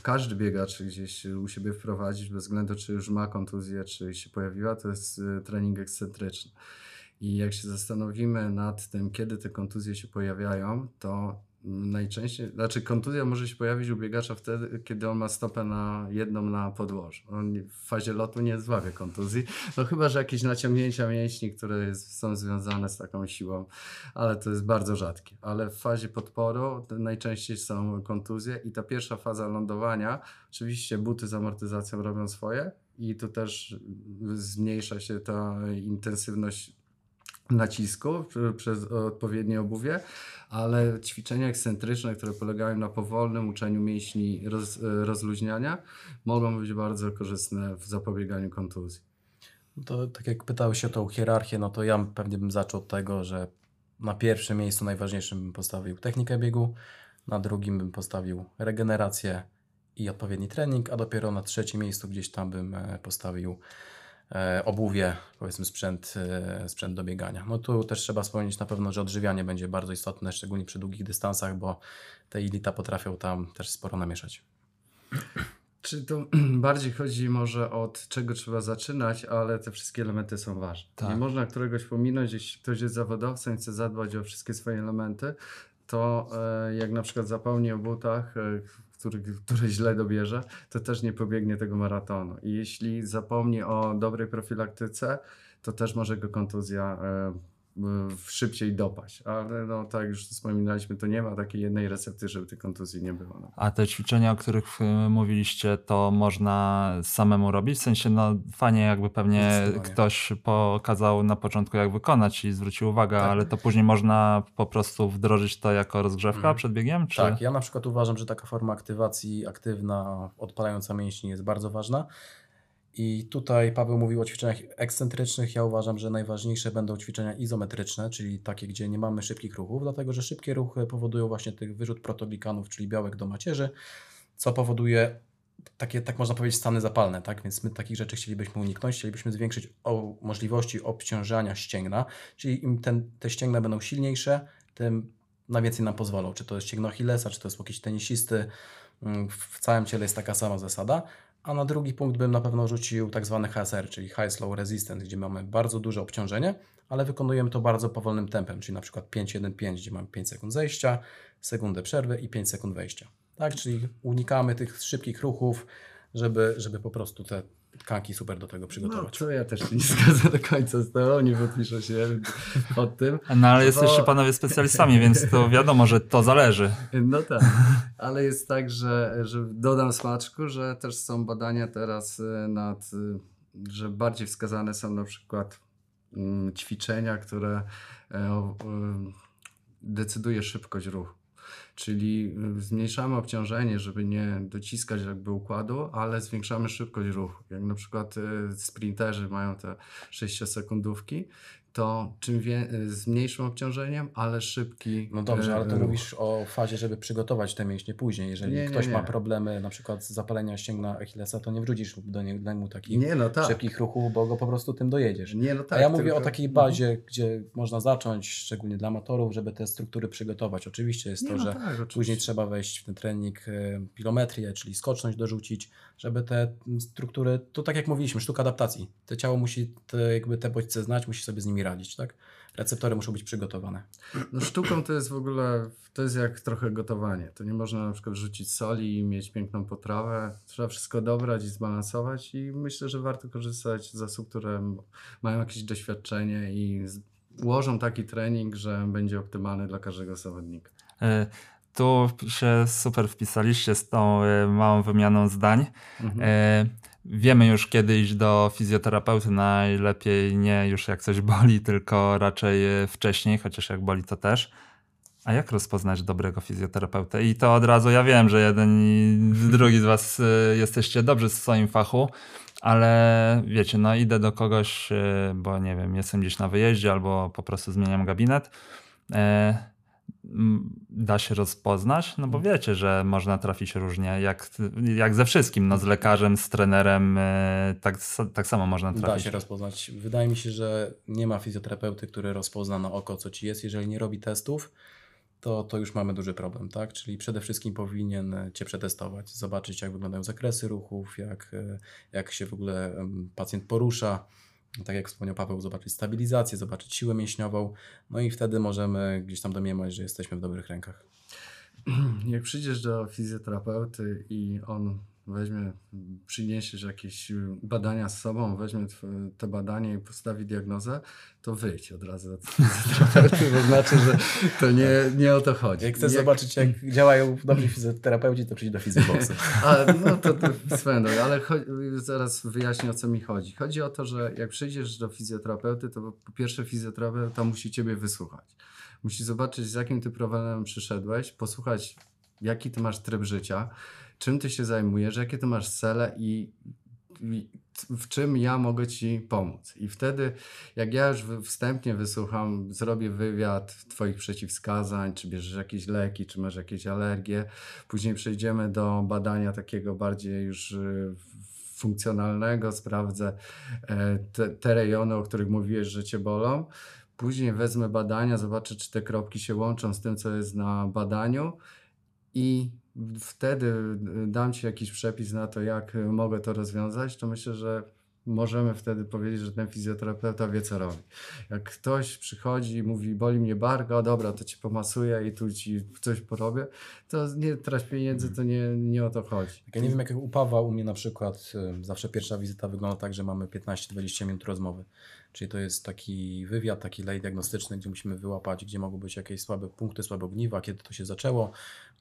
każdy biegacz gdzieś u siebie wprowadzić, bez względu czy już ma kontuzję, czy się pojawiła, to jest e, trening ekscentryczny. I jak się zastanowimy nad tym, kiedy te kontuzje się pojawiają, to najczęściej, znaczy kontuzja może się pojawić u biegacza wtedy, kiedy on ma stopę na jedną na podłożu. On w fazie lotu nie zławia kontuzji, no chyba, że jakieś naciągnięcia mięśni, które jest, są związane z taką siłą, ale to jest bardzo rzadkie. Ale w fazie podporu najczęściej są kontuzje i ta pierwsza faza lądowania, oczywiście buty z amortyzacją robią swoje i tu też zmniejsza się ta intensywność nacisku przez odpowiednie obuwie, ale ćwiczenia ekscentryczne, które polegają na powolnym uczeniu mięśni roz, rozluźniania, mogą być bardzo korzystne w zapobieganiu kontuzji. To tak jak pytałeś o tą hierarchię, no to ja pewnie bym zaczął od tego, że na pierwszym miejscu najważniejszym bym postawił technikę biegu, na drugim bym postawił regenerację i odpowiedni trening, a dopiero na trzecim miejscu gdzieś tam bym e, postawił obuwie, powiedzmy sprzęt, e, sprzęt do biegania. No tu też trzeba wspomnieć na pewno, że odżywianie będzie bardzo istotne, szczególnie przy długich dystansach, bo te ilita potrafią tam też sporo namieszać. Czy to bardziej chodzi może od czego trzeba zaczynać, ale te wszystkie elementy są ważne. Tak. Nie można któregoś pominąć, jeśli ktoś jest zawodowcem i chce zadbać o wszystkie swoje elementy, to e, jak na przykład zapomni o butach, który, który źle dobierze, to też nie pobiegnie tego maratonu. I jeśli zapomni o dobrej profilaktyce, to też może go kontuzja e, szybciej dopaść. Ale no, tak jak już wspominaliśmy, to nie ma takiej jednej recepty, żeby tej kontuzji nie było. No. A te ćwiczenia, o których e, mówiliście, to można samemu robić? W sensie, no fajnie jakby pewnie ktoś pokazał na początku jak wykonać i zwrócił uwagę, tak. ale to później można po prostu wdrożyć to jako rozgrzewka mhm. przed biegiem? Czy? Tak, ja na przykład uważam, że taka forma aktywacji aktywna, odpalająca mięśni jest bardzo ważna. I tutaj Paweł mówił o ćwiczeniach ekscentrycznych. Ja uważam, że najważniejsze będą ćwiczenia izometryczne, czyli takie, gdzie nie mamy szybkich ruchów, dlatego że szybkie ruchy powodują właśnie tych wyrzut protoglikanów, czyli białek do macierzy, co powoduje takie, tak można powiedzieć, stany zapalne, tak? Więc my takich rzeczy chcielibyśmy uniknąć, chcielibyśmy zwiększyć możliwości obciążania ścięgna, czyli im ten, te ścięgna będą silniejsze, tym na więcej nam pozwolą. Czy to jest ścięgno Achillesa, czy to jest jakiś tenisisty, mm, w całym ciele jest taka sama zasada, a na drugi punkt bym na pewno rzucił tak zwany HSR, czyli High Slow Resistance, gdzie mamy bardzo duże obciążenie, ale wykonujemy to bardzo powolnym tempem, czyli na przykład 5-1-5, gdzie mamy 5 sekund zejścia, sekundę przerwy i 5 sekund wejścia. Tak, czyli unikamy tych szybkich ruchów, żeby, żeby po prostu te tkanki super do tego przygotować. No, to ja też nie zgadzam do końca z tobą, nie podpiszę się pod tym. No ale bo... jesteście panowie specjalistami, więc to wiadomo, że to zależy. No tak, ale jest tak, że, że dodam smaczku, że też są badania teraz y, nad, y, że bardziej wskazane są na przykład mm, ćwiczenia, które e, decyduje szybkość ruchu. Czyli y, zmniejszamy obciążenie, żeby nie dociskać jakby układu, ale zwiększamy szybkość ruchu. Jak na przykład y, sprinterzy mają te 6-sekundówki, to czym wie, z mniejszym obciążeniem, ale szybki. No dobrze, ale to e, ruch. mówisz o fazie, żeby przygotować te mięśnie później. Jeżeli nie, ktoś nie, nie. ma problemy na przykład z zapalenia ścięgna Achillesa, to nie wrócisz do niego takich nie, no tak. szybkich ruchów, bo go po prostu tym dojedziesz. Nie, no tak, A ja mówię tylko... o takiej mhm. bazie, gdzie można zacząć, szczególnie dla amatorów, żeby te struktury przygotować. Oczywiście jest to, no że tak, oczywiście. później trzeba wejść w ten trening e, pilometrię, czyli skoczność dorzucić, żeby te struktury, to tak jak mówiliśmy, sztuka adaptacji. To ciało musi te, jakby te bodźce znać, musi sobie z nimi radzić, tak? Receptory muszą być przygotowane. No sztuką to jest w ogóle, to jest jak trochę gotowanie. To nie można na przykład rzucić soli i mieć piękną potrawę. Trzeba wszystko dobrać i zbalansować i myślę, że warto korzystać z osób, które mają jakieś doświadczenie i ułożą taki trening, że będzie optymalny dla każdego zawodnika. E, tu się super wpisaliście z tą e, małą wymianą zdań. Mhm. E, wiemy już kiedy iść do fizjoterapeuty, najlepiej nie już jak coś boli, tylko raczej wcześniej, chociaż jak boli to też. A jak rozpoznać dobrego fizjoterapeutę? I to od razu ja wiem, że jeden i drugi z Was jesteście dobrzy w swoim fachu, ale wiecie, no idę do kogoś, bo nie wiem, jestem gdzieś na wyjeździe albo po prostu zmieniam gabinet da się rozpoznać? No bo mhm. wiecie, że można trafić różnie, jak, jak ze wszystkim, no z lekarzem, z trenerem, e, tak, tak samo można trafić. Da się rozpoznać. Wydaje mi się, że nie ma fizjoterapeuty, który rozpozna na oko, co ci jest. Jeżeli nie robi testów, to, to już mamy duży problem, tak? Czyli przede wszystkim powinien Cię przetestować, zobaczyć jak wyglądają zakresy ruchów, jak, e, jak się w ogóle pacjent porusza, tak jak wspomniał Paweł, zobaczyć stabilizację, zobaczyć siłę mięśniową, no i wtedy możemy gdzieś tam domniemać, że jesteśmy w dobrych rękach. Jak przyjdziesz do fizjoterapeuty i on weźmie, przyniesiesz jakieś badania z sobą, weźmie te badania i postawi diagnozę, to wyjdź od razu od fizjoterapeuty, bo znaczy, że to nie, nie o to chodzi. Jak chcesz zobaczyć, jak działają dobrzy fizjoterapeuci, to przyjdź do. A, no to, to drogą, ale zaraz wyjaśnię o co mi chodzi. Chodzi o to, że jak przyjdziesz do fizjoterapeuty, to po pierwsze fizjoterapeuta musi ciebie wysłuchać. Musi zobaczyć z jakim ty problemem przyszedłeś, posłuchać jaki ty masz tryb życia, czym ty się zajmujesz, jakie ty masz cele i, w czym ja mogę ci pomóc. I wtedy, jak ja już wstępnie wysłucham, zrobię wywiad twoich przeciwwskazań, czy bierzesz jakieś leki, czy masz jakieś alergie, później przejdziemy do badania takiego bardziej już y, funkcjonalnego, sprawdzę e, te, te rejony, o których mówiłeś, że cię bolą. Później wezmę badania, zobaczę, czy te kropki się łączą z tym, co jest na badaniu i wtedy y, dam Ci jakiś przepis na to, jak y, mogę to rozwiązać, to myślę, że możemy wtedy powiedzieć, że ten fizjoterapeuta wie, co robi. Jak ktoś przychodzi i mówi, boli mnie barka, dobra, to Ci pomasuję i tu Ci coś porobię, to nie trać pieniędzy, to nie, nie o to chodzi. Ja nie wiem, jak u Pawła, u mnie na przykład y, zawsze pierwsza wizyta wygląda tak, że mamy 15-20 minut rozmowy. Czyli to jest taki wywiad, taki lej diagnostyczny, gdzie musimy wyłapać, gdzie mogą być jakieś słabe punkty, słabe ogniwa, kiedy to się zaczęło.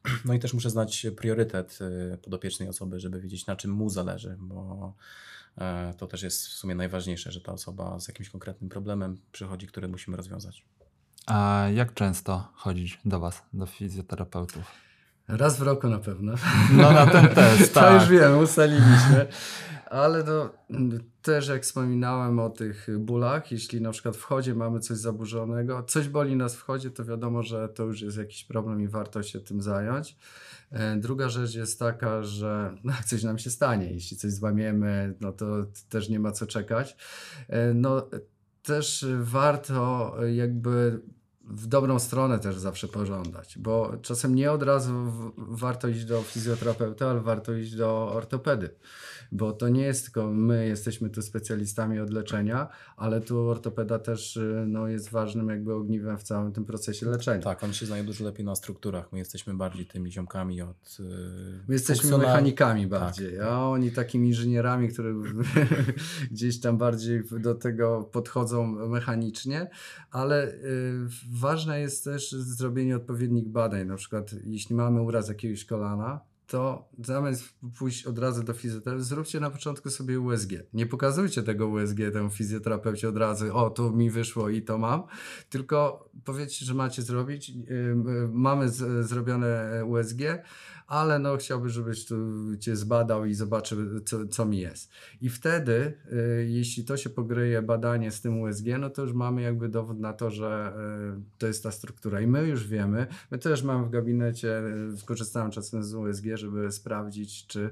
No i też muszę znać priorytet y, podopiecznej osoby, żeby wiedzieć, na czym mu zależy, bo e, to też jest w sumie najważniejsze, że ta osoba z jakimś konkretnym problemem przychodzi, który musimy rozwiązać. A jak często chodzić do Was, do fizjoterapeutów? Raz w roku na pewno. No na ten test, To tak. już wiem, ustaliliśmy. Ale to mm, też jak wspominałem o tych bólach, jeśli na przykład w chodzie mamy coś zaburzonego, coś boli nas w chodzie, to wiadomo, że to już jest jakiś problem i warto się tym zająć. E, Druga rzecz jest taka, że no, coś nam się stanie, jeśli coś złamiemy, no to też nie ma co czekać. E, No też warto jakby w dobrą stronę też zawsze pożądać, bo czasem nie od razu warto iść do fizjoterapeuty, ale warto iść do ortopedy, bo to nie jest tylko my jesteśmy tu specjalistami od leczenia, ale tu ortopeda też y, no, jest ważnym jakby ogniwem w całym tym procesie leczenia. Tak, oni się znają dużo lepiej na strukturach. My jesteśmy bardziej tymi ziomkami od. y, My jesteśmy funkcjonal- mechanikami bardziej, tak. a oni takimi inżynierami, które gdzieś tam bardziej do tego podchodzą mechanicznie, ale y, ważne jest też zrobienie odpowiednich badań. Na przykład, jeśli mamy uraz jakiegoś kolana, to zamiast pójść od razu do fizjoterapeuty, zróbcie na początku sobie USG. Nie pokazujcie tego USG temu fizjoterapeucie od razu, o, tu mi wyszło i to mam, tylko powiedzcie, że macie zrobić. Yy, yy, mamy z, zrobione USG, ale no chciałbym, żebyś tu cię zbadał i zobaczył, co, co mi jest. I wtedy, y, jeśli to się pogryje badanie z tym USG, no to już mamy jakby dowód na to, że y, to jest ta struktura. I my już wiemy, my też mamy w gabinecie, y, korzystałem czasem z USG, żeby sprawdzić, czy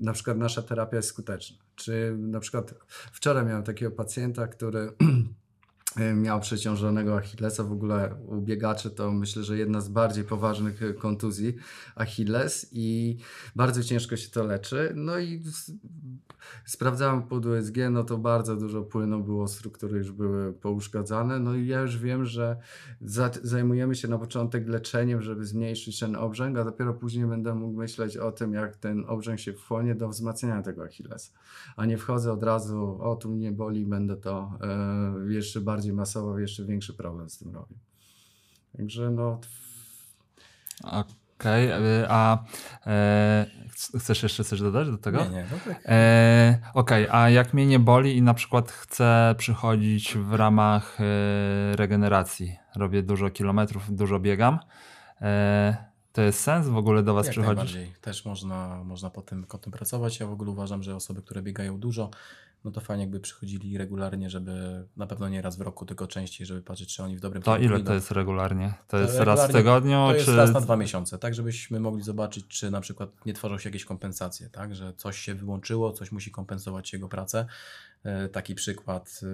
na przykład nasza terapia jest skuteczna. Czy na przykład wczoraj miałem takiego pacjenta, który miał przeciążonego Achillesa. W ogóle u biegaczy to myślę, że jedna z bardziej poważnych y, kontuzji Achilles i bardzo ciężko się to leczy. No i sprawdzałem pod USG, no to bardzo dużo płynu było, struktury już były pouszkadzane. No i ja już wiem, że za, zajmujemy się na początek leczeniem, żeby zmniejszyć ten obrzęk, a dopiero później będę mógł myśleć o tym, jak ten obrzęk się wchłonie do wzmacniania tego Achillesa. A nie wchodzę od razu, o tu mnie boli, będę to e, jeszcze bardziej masowo, jeszcze większy problem z tym robił. Także no, Okej, y, a e, ch- chcesz jeszcze coś dodać do tego? Nie, nie, no tak. E, Okej, a jak mnie nie boli i na przykład chcę przychodzić w ramach e, regeneracji, robię dużo kilometrów, dużo biegam, e, to jest sens w ogóle do Was Jak przychodzić? najbardziej. Też można, można po tym, po tym pracować. Ja w ogóle uważam, że osoby, które biegają dużo, no to fajnie jakby przychodzili regularnie, żeby na pewno nie raz w roku, tylko częściej, żeby patrzeć, czy oni w dobrym To ile to jest regularnie? To jest raz w regularnie tygodniu? To jest czy... raz na dwa miesiące, tak żebyśmy mogli zobaczyć, czy na przykład nie tworzą się jakieś kompensacje, tak, że coś się wyłączyło, coś musi kompensować jego pracę. E, Taki przykład, e,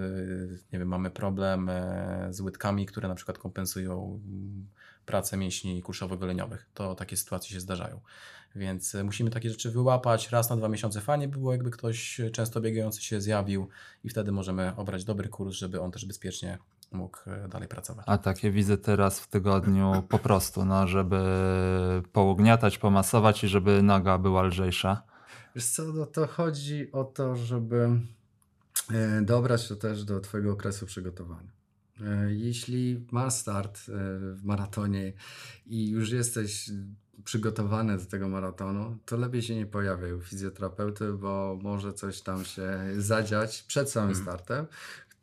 nie wiem, mamy problem e, z łydkami, które na przykład kompensują mm, pracę mięśni kuszowo-goleniowych. To takie sytuacje się zdarzają. Więc e, musimy takie rzeczy wyłapać. Raz na dwa miesiące fajnie było, jakby ktoś często biegający się zjawił i wtedy możemy obrać dobry kurs, żeby on też bezpiecznie mógł e, dalej pracować. A takie wizyty raz w tygodniu po prostu, no, żeby pougniatać, pomasować i żeby noga była lżejsza. Wiesz co, no to chodzi o to, żeby e, dobrać to też do Twojego okresu przygotowania. E, Jeśli masz start e, w maratonie i już jesteś przygotowany do tego maratonu, to lepiej się nie pojawiaj u fizjoterapeuty, bo może coś tam się zadziać przed samym Mhm. startem,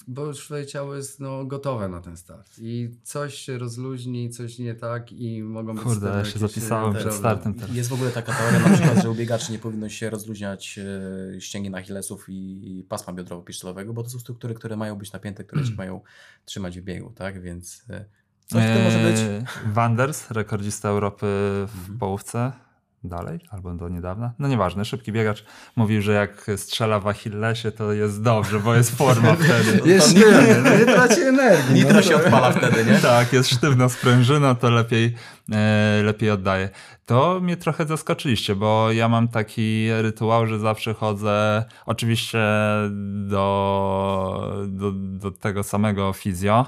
bo już Twoje ciało jest no, gotowe na ten start. I coś się rozluźni, coś nie tak i mogą być Kurde, ja się e, zapisałem przed startem teraz. Jest w ogóle taka teoria na przykład, że u biegaczy nie powinno się rozluźniać e, ścięgien achillesów i, i pasma biodrowo-piszczelowego, bo to są struktury, które mają być napięte, które Mm. cię mają trzymać w biegu, tak? Więc e, coś w tym może być. Eee, Wanders, rekordzista Europy w Mhm. połówce, dalej, albo do niedawna, no nieważne, szybki biegacz, mówił, że jak strzela w Achillesie, to jest dobrze, bo jest forma wtedy. Jest świetnie, no nie traci energii. Nitro no. się odpala wtedy, nie? Tak, jest sztywna sprężyna, to lepiej, e, lepiej oddaje. To mnie trochę zaskoczyliście, bo ja mam taki rytuał, że zawsze chodzę oczywiście do, do, do tego samego fizjo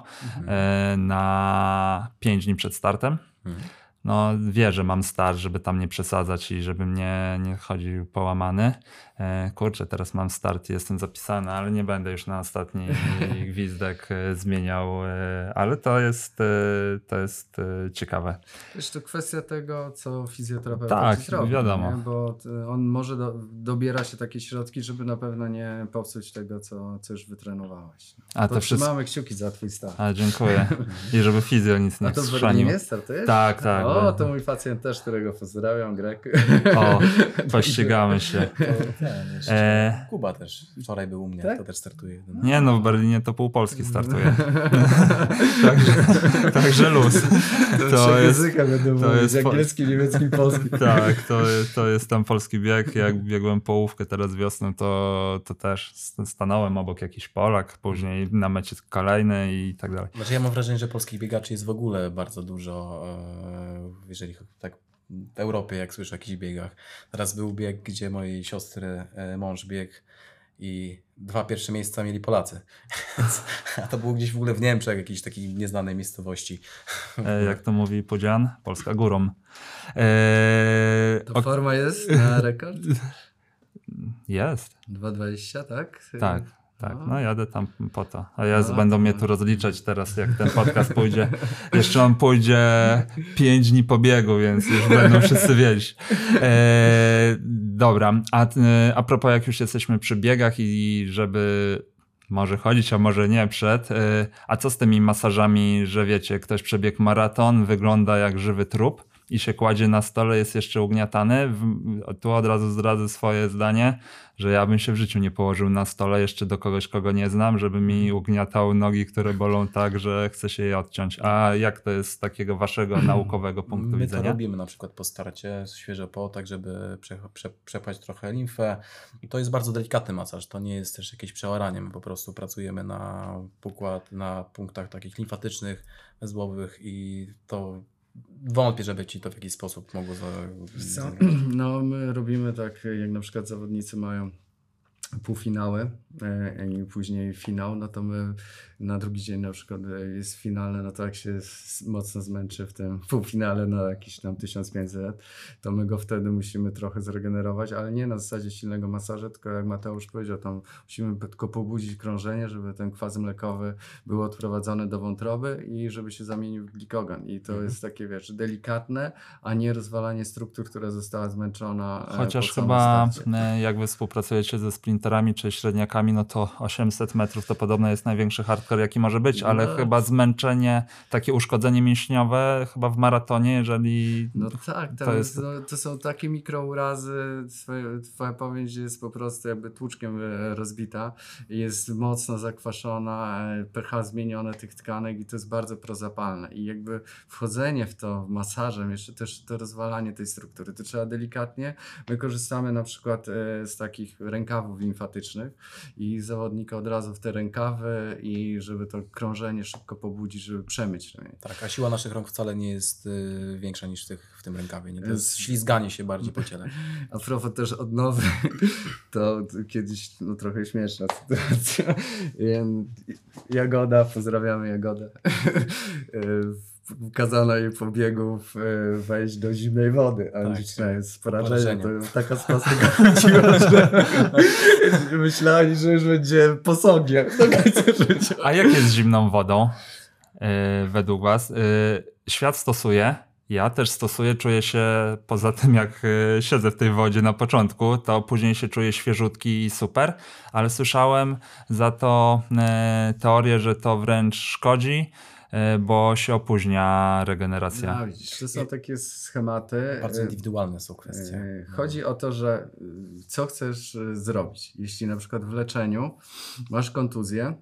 e, na 5 dni przed startem. Mhm. No, wie, że mam start, żeby tam nie przesadzać i żebym nie, nie chodził połamany. E, kurczę, teraz mam start i jestem zapisany, ale nie będę już na ostatni gwizdek e, zmieniał, e, ale to jest, to jest ciekawe. To kwestia tego, co fizjoterapeuta Tak, zrobi, wiadomo. Nie? Bo on może do, dobiera się takie środki, żeby na pewno nie popsuć tego, co, co już wytrenowałeś. A to wszystko. Trzymamy kciuki za twój start. A, dziękuję. I żeby fizjo nic nie A to w. Berlinie startujesz? Tak, tak. O, bo- to mój pacjent też, którego pozdrawiam, Grek. O, pościgamy się. To jeszcze E. Kuba też wczoraj był u mnie, Tak? to też startuje. Nie no, w Berlinie to pół Polski startuje. także, także luz. To jest, języka będą to mówić, jest po- angielski, niemiecki, polski. tak, to, to jest tam polski bieg. Jak biegłem połówkę teraz wiosną, to, to też stanąłem obok jakiś Polak, później na mecie kolejny i tak dalej. Znaczy ja mam wrażenie, że polskich biegaczy jest w ogóle bardzo dużo, e, jeżeli tak w Europie, jak słyszę o jakichś biegach. Teraz był bieg, gdzie mojej siostry e, mąż biegł i dwa pierwsze miejsca mieli Polacy. A to było gdzieś w ogóle w Niemczech, jakiejś takiej nieznanej miejscowości. E, jak to mówi Podzian, Polska górą. E, To forma jest na rekord? jest, 2,20, tak? tak. Tak, No. no jadę tam po to. A ja No, będą to- mnie tu rozliczać teraz, jak ten podcast pójdzie. Jeszcze on pójdzie 5 dni po biegu, więc już będą wszyscy wiedzieć. E, dobra, a, e, a propos jak już jesteśmy przy biegach i żeby może chodzić, a może nie przed, e, a co z tymi masażami, że wiecie, ktoś przebiegł maraton, wygląda jak żywy trup i się kładzie na stole, jest jeszcze ugniatany. Tu od razu zdradzę swoje zdanie, że ja bym się w życiu nie położył na stole jeszcze do kogoś, kogo nie znam, żeby mi ugniatał nogi, które bolą tak, że chce się je odciąć. A jak to jest z takiego waszego naukowego punktu My to widzenia? robimy na przykład po starcie, świeże po, tak żeby prze, prze, przepaść trochę limfę. I to jest bardzo delikatny masaż, to nie jest też jakieś przeoranie, my po prostu pracujemy na pokład, na punktach takich limfatycznych, węzłowych i to wątpię, żeby ci to w jakiś sposób mogło za... No, my robimy tak, jak na przykład zawodnicy mają półfinały e, i później finał, no to my na drugi dzień na przykład e, jest finalne, no to jak się mocno zmęczy w tym półfinale na jakieś tam 1500, to my go wtedy musimy trochę zregenerować, ale nie na zasadzie silnego masażu, tylko jak Mateusz powiedział, tam musimy tylko pobudzić krążenie, żeby ten kwas mlekowy był odprowadzony do wątroby i żeby się zamienił w glikogen i to Mhm. jest takie, wiesz, delikatne, a nie rozwalanie struktur, która została zmęczona e, Chociaż chyba starcie. jak wy współpracujecie ze sprinterami czy średniakami, no to 800 metrów to podobno jest największy hardcore jaki może być, ale No. chyba zmęczenie, takie uszkodzenie mięśniowe chyba w maratonie, jeżeli... No tak, to jest- no, to są takie mikrourazy, twoje, twoja pamięć jest po prostu jakby tłuczkiem e, rozbita, jest mocno zakwaszona, e, pH zmienione tych tkanek i to jest bardzo prozapalne i jakby wchodzenie w to masażem, jeszcze też to rozwalanie tej struktury, to trzeba delikatnie, my korzystamy na przykład e, z takich rękawów limfatycznych i zawodnika od razu w te rękawy i żeby to krążenie szybko pobudzić, żeby przemyć ramię. Tak, a siła naszych rąk wcale nie jest y, większa niż w, tych, w tym rękawie. Nie? To jest ślizganie się bardziej po ciele. A propos też odnowy, to kiedyś no, trochę śmieszna sytuacja. Jagoda, pozdrawiamy Jagodę. Kazano jej po biegu w- wejść do zimnej wody, a Tak. jest porażenie. Porażenie. To taka spastyka chodziła, że myśleli, że już będzie do końca życia. A jak jest z zimną wodą yy, według Was? Yy, świat stosuje, ja też stosuję, czuję się poza tym jak yy, siedzę w tej wodzie na początku, to później się czuję świeżutki i super, ale słyszałem za to teorię, że to wręcz szkodzi, bo się opóźnia regeneracja. No, widzisz, to są takie schematy. Bardzo e, indywidualne są kwestie. E, Chodzi o to, że co chcesz zrobić. Jeśli na przykład w leczeniu masz kontuzję,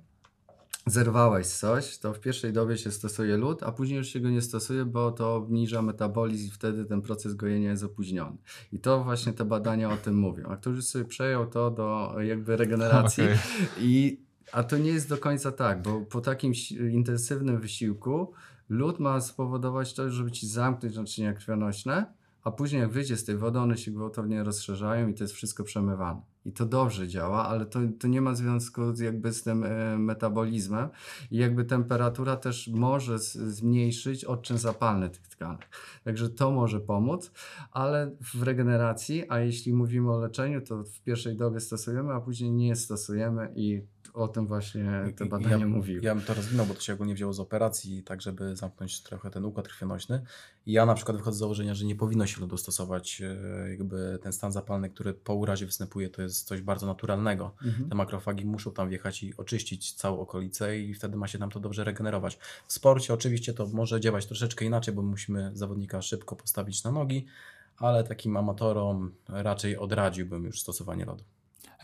zerwałeś coś, to w pierwszej dobie się stosuje lód, a później już się go nie stosuje, bo to obniża metabolizm i wtedy ten proces gojenia jest opóźniony. I to właśnie te badania o tym mówią. A ktoś już sobie przejął to do jakby regeneracji Okej. i a to nie jest do końca tak, bo po takim intensywnym wysiłku lód ma spowodować to, żeby ci zamknąć naczynia krwionośne, a później jak wyjdzie z tej wody, one się gwałtownie rozszerzają i to jest wszystko przemywane. I to dobrze działa, ale to, to nie ma związku z, jakby z tym e, metabolizmem i jakby temperatura też może z, zmniejszyć odczyn zapalny tych tkanek. Także to może pomóc, ale w regeneracji, a jeśli mówimy o leczeniu, to w pierwszej dobie stosujemy, a później nie stosujemy i o tym właśnie te badania ja, mówiły. Ja bym to rozwinął, bo to się ogólnie wzięło z operacji, tak żeby zamknąć trochę ten układ krwionośny. Ja na przykład wychodzę z założenia, że nie powinno się lodu stosować. e, Jakby ten stan zapalny, który po urazie występuje, to jest coś bardzo naturalnego. Mhm. Te makrofagi muszą tam wjechać i oczyścić całą okolicę i wtedy ma się nam to dobrze regenerować. W sporcie oczywiście to może działać troszeczkę inaczej, bo musimy zawodnika szybko postawić na nogi, ale takim amatorom raczej odradziłbym już stosowanie lodu.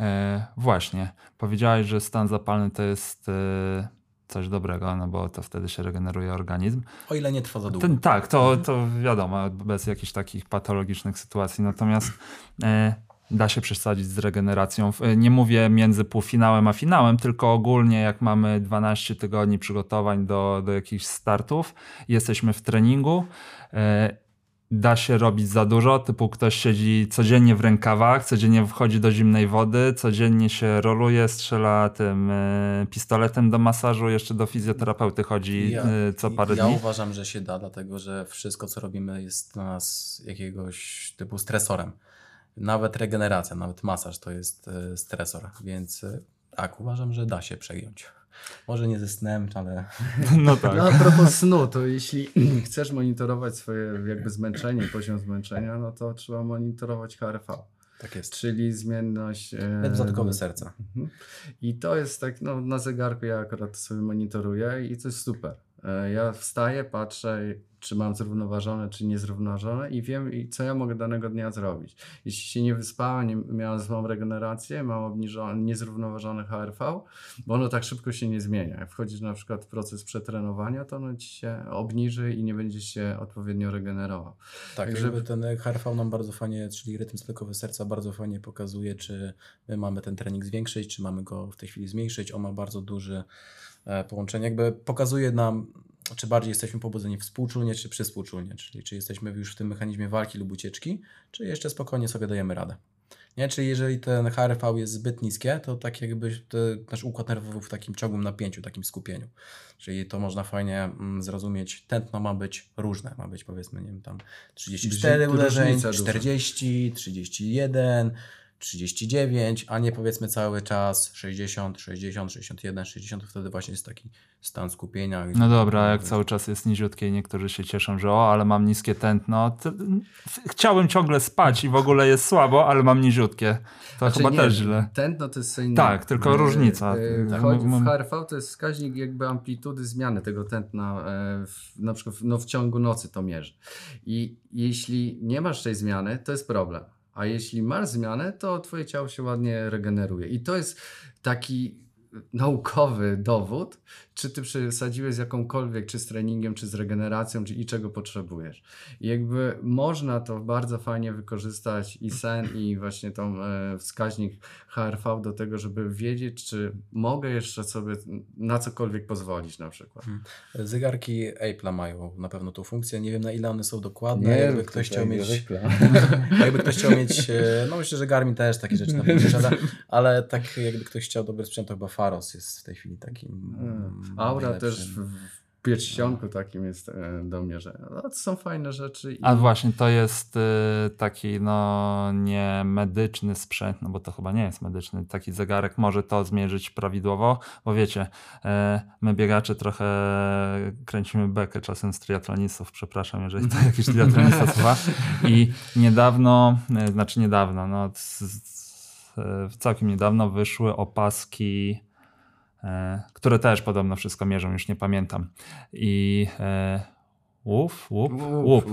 E, właśnie, powiedziałeś, że stan zapalny to jest e, coś dobrego, no bo to wtedy się regeneruje organizm. O ile nie trwa za długo. Ten, tak, to, to wiadomo, bez jakichś takich patologicznych sytuacji. Natomiast e, da się przesadzić z regeneracją. E, Nie mówię między półfinałem a finałem, tylko ogólnie jak mamy 12 tygodni przygotowań do, do jakichś startów, jesteśmy w treningu. E, Da się robić za dużo, typu ktoś siedzi codziennie w rękawach, codziennie wchodzi do zimnej wody, codziennie się roluje, strzela tym e, pistoletem do masażu, jeszcze do fizjoterapeuty chodzi e, co parę ja dni. uważam, że się da, dlatego że wszystko, co robimy, jest dla nas jakiegoś typu stresorem. Nawet regeneracja, nawet masaż to jest e, stresor, więc tak, uważam, że da się przegiąć. Może nie ze snem, ale No tak. No a propos snu, to jeśli chcesz monitorować swoje jakby zmęczenie, poziom zmęczenia, no to trzeba monitorować HRV, tak jest. czyli zmienność... e, Lep zatkowy serca. Mhm. I to jest tak, no na zegarku ja akurat to sobie monitoruję i to jest super. E, Ja wstaję, patrzę, czy mam zrównoważone, czy niezrównoważone i wiem, co ja mogę danego dnia zrobić. Jeśli się nie wyspałem, nie miałem złą regenerację, mam obniżone, niezrównoważone HRV, bo ono tak szybko się nie zmienia. Jak wchodzisz na przykład w proces przetrenowania, to ono ci się obniży i nie będziesz się odpowiednio regenerował. Tak, Także- żeby ten HRV nam bardzo fajnie, czyli rytm sklekowy serca bardzo fajnie pokazuje, czy my mamy ten trening zwiększyć, czy mamy go w tej chwili zmniejszyć. On ma bardzo duże e, połączenie. Jakby pokazuje nam, czy bardziej jesteśmy pobudzeni współczulnie, czy przyspółczulnie, czyli czy jesteśmy już w tym mechanizmie walki lub ucieczki, czy jeszcze spokojnie sobie dajemy radę. Nie? Czyli jeżeli ten HRV jest zbyt niskie, to tak jakby nasz układ nerwowy w takim ciągłym napięciu, takim skupieniu. Czyli to można fajnie mm, zrozumieć. Tętno ma być różne. Ma być powiedzmy, nie wiem, tam 34 Różnica uderzeń, duża. 40, 31, 39, a nie powiedzmy cały czas 60, 60, 61, 60. Wtedy właśnie jest taki stan skupienia. No dobra, jak cały czas jest niziutkie i niektórzy się cieszą, że o, ale mam niskie tętno. Chciałbym ciągle spać i w ogóle jest słabo, ale mam niziutkie. To Znaczy chyba nie, też źle. Tętno to jest innego. Tak, tylko E, różnica. e, Tak, Chodzi, w HRV to jest wskaźnik jakby amplitudy zmiany tego tętna, e, w, na przykład w- no, w ciągu nocy to mierzy. I jeśli nie masz tej zmiany, to jest problem. A jeśli masz zmianę, to twoje ciało się ładnie regeneruje. I to jest taki naukowy dowód, czy ty przesadziłeś z jakąkolwiek, czy z treningiem, czy z regeneracją, czy i czego potrzebujesz. I jakby można to bardzo fajnie wykorzystać i sen, i właśnie tą e, wskaźnik HRV do tego, żeby wiedzieć, czy mogę jeszcze sobie na cokolwiek pozwolić na przykład. Zegarki Apple'a mają na pewno tą funkcję. Nie wiem na ile one są dokładne. jakby ktoś chciał mieć. jakby ktoś chciał mieć. e, No myślę, że Garmin też takie rzeczy na pewno posiada, ale tak jakby ktoś chciał dobry sprzęt, to chyba Faros jest w tej chwili takim. mm, Aura najlepszym. też w, w pierścionku takim jest e, do mierzenia. No, to są fajne rzeczy. I... A właśnie, to jest y, taki no nie medyczny sprzęt, no bo to chyba nie jest medyczny. Taki zegarek może to zmierzyć prawidłowo, bo wiecie, e, my biegacze trochę kręcimy bekę czasem z triatlonistów, przepraszam, jeżeli to jakiś triatlonista słucha. I niedawno, e, znaczy niedawno, no e, całkiem niedawno wyszły opaski e, które też podobno wszystko mierzą, już nie pamiętam. I e, łup, łup, łup.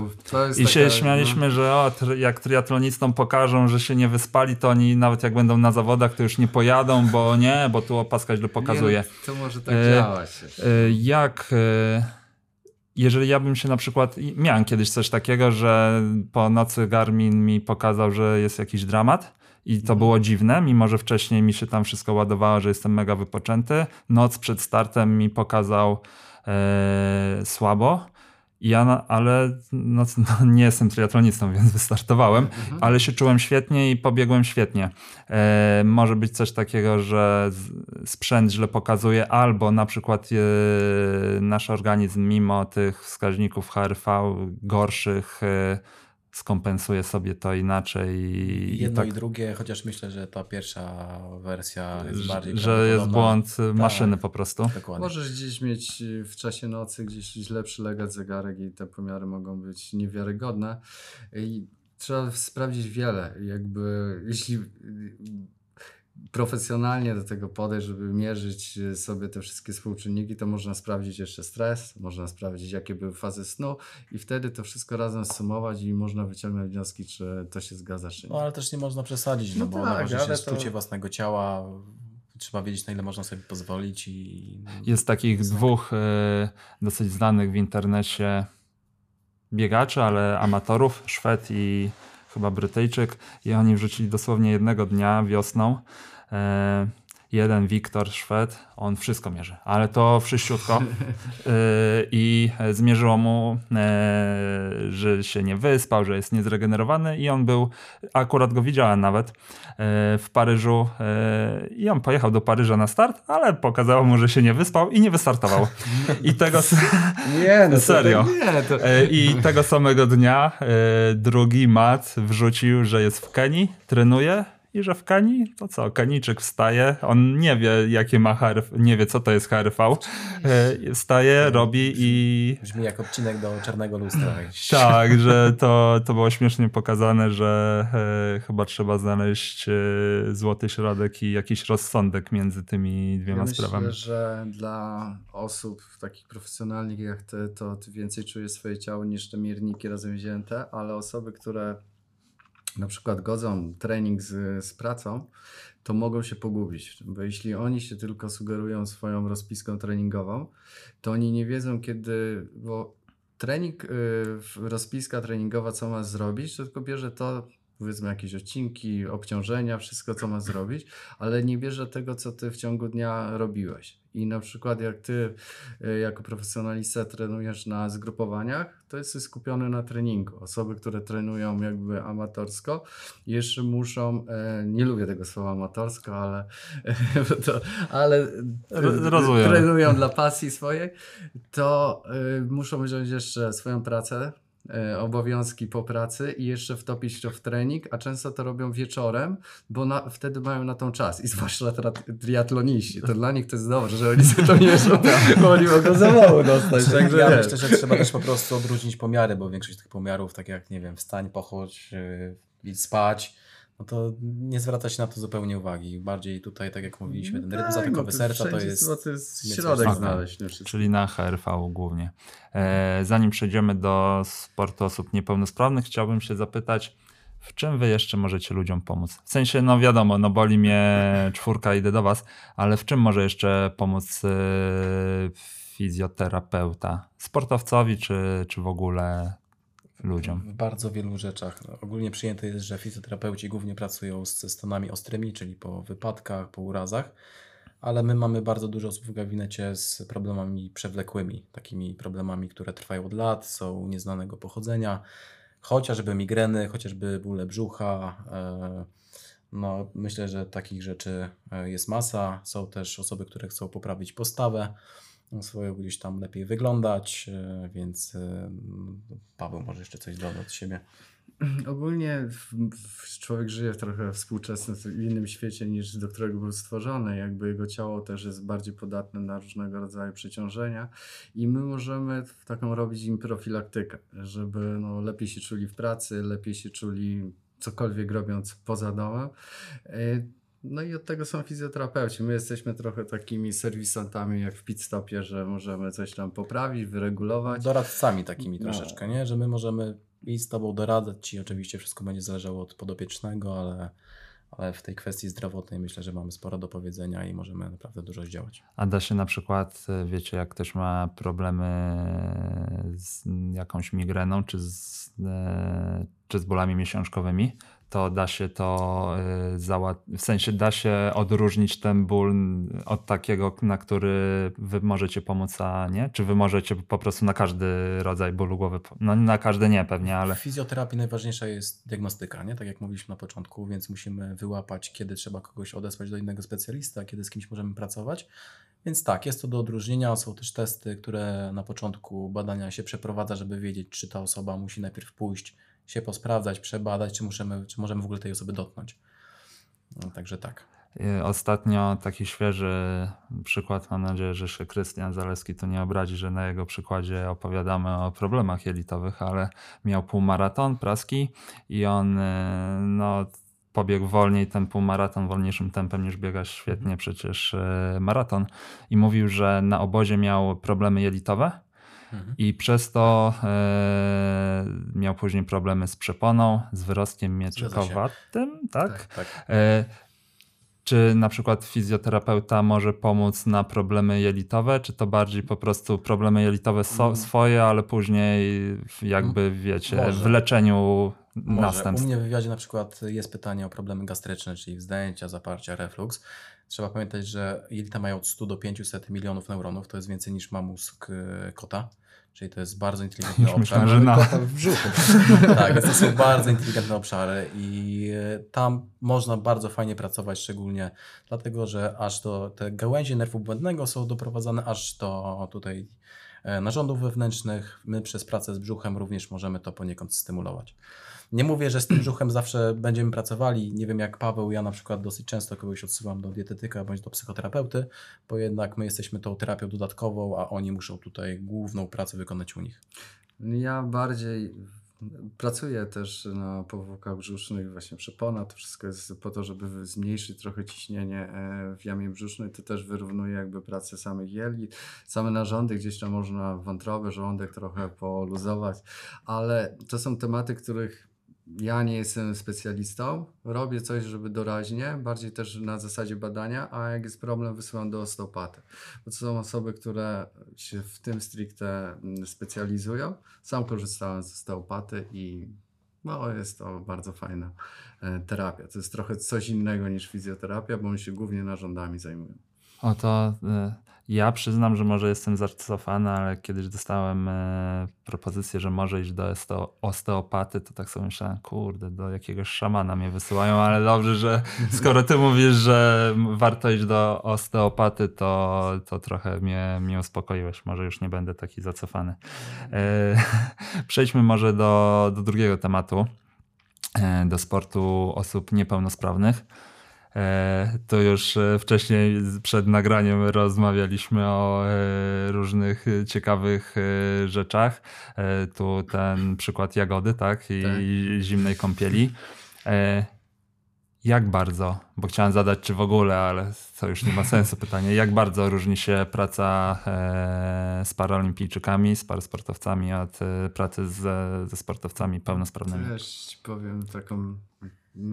I się taka- śmialiśmy, że o, jak triatlonistom pokażą, że się nie wyspali, to oni nawet jak będą na zawodach, to już nie pojadą, bo nie, bo tu opaska źle pokazuje. Nie, no, to może tak E, działać. Y, Jak, jeżeli ja bym się na przykład, miałem kiedyś coś takiego, że po nocy Garmin mi pokazał, że jest jakiś dramat i to było dziwne, mimo że wcześniej mi się tam wszystko ładowało, że jestem mega wypoczęty. Noc przed startem mi pokazał e, słabo. Ja, ale no, no, nie jestem triatlonistą, więc wystartowałem, ale się czułem świetnie i pobiegłem świetnie. E, może być coś takiego, że sprzęt źle pokazuje, albo na przykład e, nasz organizm, mimo tych wskaźników HRV gorszych, e, skompensuje sobie to inaczej. I, i Jedno tak, i drugie, chociaż myślę, że ta pierwsza wersja jest że- bardziej że jest błąd e, maszyny po prostu. Dokładnie. Możesz gdzieś mieć w czasie nocy gdzieś źle przylegać zegarek i te pomiary mogą być niewiarygodne. I trzeba sprawdzić wiele. Jakby jeśli profesjonalnie do tego podejść, żeby mierzyć y, sobie te wszystkie współczynniki, to można sprawdzić jeszcze stres, można sprawdzić jakie były fazy snu i wtedy to wszystko razem sumować i można wyciągnąć wnioski, czy to się zgadza, czy nie. No ale też nie można przesadzić, no, No bo tak, jest to- własnego ciała. Trzeba wiedzieć, na ile można sobie pozwolić i... Jest takich dwóch e, dosyć znanych w internecie biegaczy, ale amatorów, Szwed i chyba Brytyjczyk. I oni wrzucili dosłownie jednego dnia wiosną. Jeden Wiktor Szwed, on wszystko mierzy, ale to wszyściutko. E, I zmierzyło mu, e, że się nie wyspał, że jest niezregenerowany i on był, akurat go widziałem nawet, e, w Paryżu e, i on pojechał do Paryża na start, ale pokazało mu, że się nie wyspał i nie wystartował. I tego, Nie, no to Serio. tak nie, to... i tego samego dnia drugi Mat wrzucił, że jest w Kenii, trenuje i że w Kenii, to co, Keniczyk wstaje, on nie wie jakie ma HRV, nie wie co to jest HRV, e, wstaje, robi i Brzmi jak odcinek do Czarnego Lustra. tak, że to, to było śmiesznie pokazane, że e, chyba trzeba znaleźć e, złoty środek i jakiś rozsądek między tymi dwiema Ja myślę, sprawami. że dla osób takich profesjonalnych jak ty, to ty więcej czujesz swoje ciało niż te mierniki razem wzięte, ale osoby, które na przykład godzą trening z, z pracą, to mogą się pogubić, bo jeśli oni się tylko sugerują swoją rozpiską treningową, to oni nie wiedzą kiedy, bo trening, y, rozpiska treningowa, co ma zrobić, to tylko bierze to, powiedzmy jakieś odcinki, obciążenia, wszystko co ma zrobić, ale nie bierze tego, co ty w ciągu dnia robiłeś. I na przykład jak ty y, jako profesjonalista trenujesz na zgrupowaniach, to jesteś skupiony na treningu. Osoby, które trenują jakby amatorsko, jeszcze muszą, e, nie lubię tego słowa amatorsko, ale, to, ale Ro- rozumiem. trenują dla pasji swojej, to muszą wziąć jeszcze swoją pracę, obowiązki po pracy i jeszcze wtopić to w trening, a często to robią wieczorem, bo na, wtedy mają na tą czas. I zwłaszcza triatloniści, to dla nich to jest dobrze, że oni sobie to mierzą, bo oni mogą zawału dostać, także ja wiesz. myślę, że trzeba też po prostu odróżnić pomiary, bo większość tych pomiarów, tak jak, nie wiem, wstań, pochodź, yy, idź spać, no to nie zwraca się na to zupełnie uwagi. Bardziej tutaj, tak jak mówiliśmy, ten rytm Tak, zatykowy no serca to jest... trzeba to jest środek jest- znaleźć. wszystko. Czyli na HRV głównie. E, zanim przejdziemy do sportu osób niepełnosprawnych, chciałbym się zapytać, w czym wy jeszcze możecie ludziom pomóc? W sensie, no wiadomo, no boli mnie czwórka, idę do was, ale w czym może jeszcze pomóc yy, fizjoterapeuta? Sportowcowi, czy, czy w ogóle ludziom? W bardzo wielu rzeczach. Ogólnie przyjęte jest, że fizjoterapeuci głównie pracują ze stanami ostrymi, czyli po wypadkach, po urazach, ale my mamy bardzo dużo osób w gabinecie z problemami przewlekłymi, takimi problemami, które trwają od lat, są nieznanego pochodzenia, chociażby migreny, chociażby bóle brzucha. e, No, myślę, że takich rzeczy e, jest masa. Są też osoby, które chcą poprawić postawę swoją, gdzieś tam lepiej wyglądać, e, więc e, Paweł może jeszcze coś dodać od siebie. Ogólnie w, w, człowiek żyje w trochę współczesnym, w innym świecie niż do którego był stworzony. Jakby jego ciało też jest bardziej podatne na różnego rodzaju przeciążenia i my możemy taką robić im profilaktykę, żeby no, lepiej się czuli w pracy, lepiej się czuli cokolwiek robiąc poza domem. No i od tego są fizjoterapeuci. My jesteśmy trochę takimi serwisantami jak w pit stopie, że możemy coś tam poprawić, wyregulować. Doradcami takimi No. troszeczkę, nie? Że my możemy i z Tobą doradzać Ci. Oczywiście wszystko będzie zależało od podopiecznego, ale, ale w tej kwestii zdrowotnej myślę, że mamy sporo do powiedzenia i możemy naprawdę dużo zdziałać. A da się na przykład, y, wiecie, jak ktoś ma problemy z jakąś migreną, czy z, e, czy z bólami miesiączkowymi, to da się to y, załatwić, w sensie da się odróżnić ten ból od takiego, na który wy możecie pomóc, a nie? Czy wy możecie po prostu na każdy rodzaj bólu głowy, no na każdy nie pewnie, ale W fizjoterapii najważniejsza jest diagnostyka, nie? Tak jak mówiliśmy na początku, więc musimy wyłapać, kiedy trzeba kogoś odesłać do innego specjalisty, a kiedy z kimś możemy pracować. Więc tak, jest to do odróżnienia. Są też testy, które na początku badania się przeprowadza, żeby wiedzieć, czy ta osoba musi najpierw pójść, się posprawdzać, przebadać, czy, musimy, czy możemy w ogóle tej osoby dotknąć. No, także tak. Y, Ostatnio taki świeży przykład, mam nadzieję, że się Krystian Zaleski tu nie obradzi, że na jego przykładzie opowiadamy o problemach jelitowych, ale miał półmaraton praski i on y, no, pobiegł wolniej ten półmaraton, wolniejszym tempem niż biega świetnie przecież y, maraton i mówił, że na obozie miał problemy jelitowe Mhm. i przez to e, miał później problemy z przeponą, z wyrostkiem mieczykowatym, tak? Tak. E, Czy na przykład fizjoterapeuta może pomóc na problemy jelitowe, czy to bardziej po prostu problemy jelitowe so, Mm. swoje, ale później jakby wiecie, Może. w leczeniu Może. U następstw? mnie w wywiadzie na przykład jest pytanie o problemy gastryczne, czyli wzdęcia, zaparcia, reflux. Trzeba pamiętać, że jelita mają od 100 do 500 milionów neuronów, to jest więcej niż ma mózg e, kota, czyli to jest bardzo inteligentny Już obszar. myślałem, że na... Kota w brzuchu. Tak, więc to są bardzo inteligentne obszary i e, tam można bardzo fajnie pracować, szczególnie dlatego, że aż do te gałęzie nerwu błędnego są doprowadzane aż do tutaj e, narządów wewnętrznych. My przez pracę z brzuchem również możemy to poniekąd stymulować. Nie mówię, że z tym brzuchem zawsze będziemy pracowali. Nie wiem jak Paweł, ja na przykład dosyć często kogoś odsyłam do dietetyka bądź do psychoterapeuty, bo jednak my jesteśmy tą terapią dodatkową, a oni muszą tutaj główną pracę wykonać u nich. Ja bardziej pracuję też na powłokach brzusznych, właśnie przepona, to wszystko jest po to, żeby zmniejszyć trochę ciśnienie e, w jamie brzusznej, to też wyrównuje jakby pracę samych jelit, same narządy, gdzieś tam można wątrobę, żołądek trochę poluzować, ale to są tematy, których ja nie jestem specjalistą, robię coś, żeby doraźnie, bardziej też na zasadzie badania, a jak jest problem, wysyłam do osteopaty. Bo to są osoby, które się w tym stricte mm, specjalizują. Sam korzystałem z osteopaty i no, jest to bardzo fajna e, terapia. To jest trochę coś innego niż fizjoterapia, bo oni się głównie narządami zajmują. Oto y, ja przyznam, że może jestem zacofany, ale kiedyś dostałem y, propozycję, że może iść do osteo- osteopaty, to tak sobie myślałem, kurde, do jakiegoś szamana mnie wysyłają, ale dobrze, że skoro ty mówisz, że warto iść do osteopaty, to, to trochę mnie, mnie uspokoiłeś. Może już nie będę taki zacofany. E, Przejdźmy może do, do drugiego tematu, e, do sportu osób niepełnosprawnych. E, To już e, wcześniej przed nagraniem rozmawialiśmy o e, różnych ciekawych rzeczach. Tu ten przykład jagody, tak? I Tak. zimnej kąpieli. Jak bardzo, bo chciałem zadać czy w ogóle, ale to już nie ma sensu pytanie, jak bardzo różni się praca z paraolimpijczykami, z parasportowcami od pracy z, ze sportowcami pełnosprawnymi? Ci powiem taką,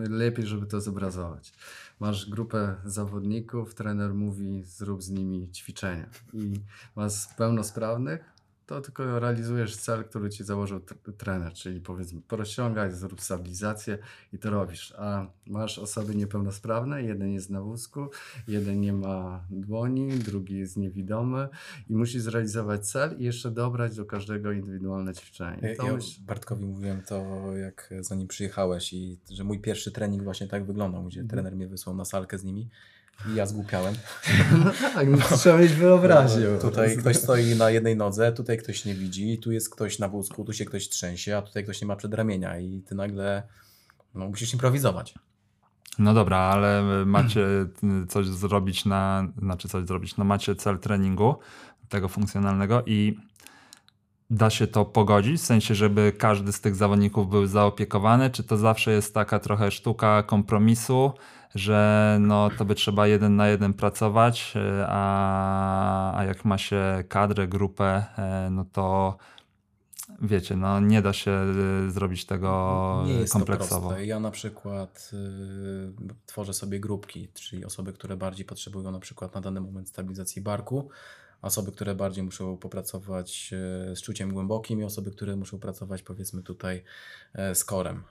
lepiej, żeby to zobrazować. Masz grupę zawodników, trener mówi, zrób z nimi ćwiczenia. I masz pełnosprawnych, to tylko realizujesz cel, który ci założył trener, czyli powiedzmy porozciągaj, zrób stabilizację i to robisz. A masz osoby niepełnosprawne, jeden jest na wózku, jeden nie ma dłoni, drugi jest niewidomy i musisz zrealizować cel i jeszcze dobrać do każdego indywidualne ćwiczenie. To ja myśl- Bartkowi mówiłem to, jak zanim przyjechałeś i że mój pierwszy trening właśnie tak wyglądał, gdzie Mhm. trener mnie wysłał na salkę z nimi i ja zgłupiałem. No tak, no, trzeba mieć wyobraźnię. po Tutaj ktoś stoi na jednej nodze, tutaj ktoś nie widzi, tu jest ktoś na wózku, tu się ktoś trzęsie, a tutaj ktoś nie ma przedramienia i ty nagle no, musisz improwizować. No dobra, ale macie coś zrobić na, znaczy coś zrobić, no macie cel treningu tego funkcjonalnego i da się to pogodzić, w sensie, żeby każdy z tych zawodników był zaopiekowany, czy to zawsze jest taka trochę sztuka kompromisu, że no to by trzeba jeden na jeden pracować, e, a, a jak ma się kadrę, grupę, e, no to wiecie, no nie da się e, zrobić tego Nie jest kompleksowo. to proste. Ja na przykład y, tworzę sobie grupki, czyli osoby, które bardziej potrzebują na przykład na dany moment stabilizacji barku, osoby, które bardziej muszą popracować z czuciem głębokim i osoby, które muszą pracować powiedzmy tutaj z korem.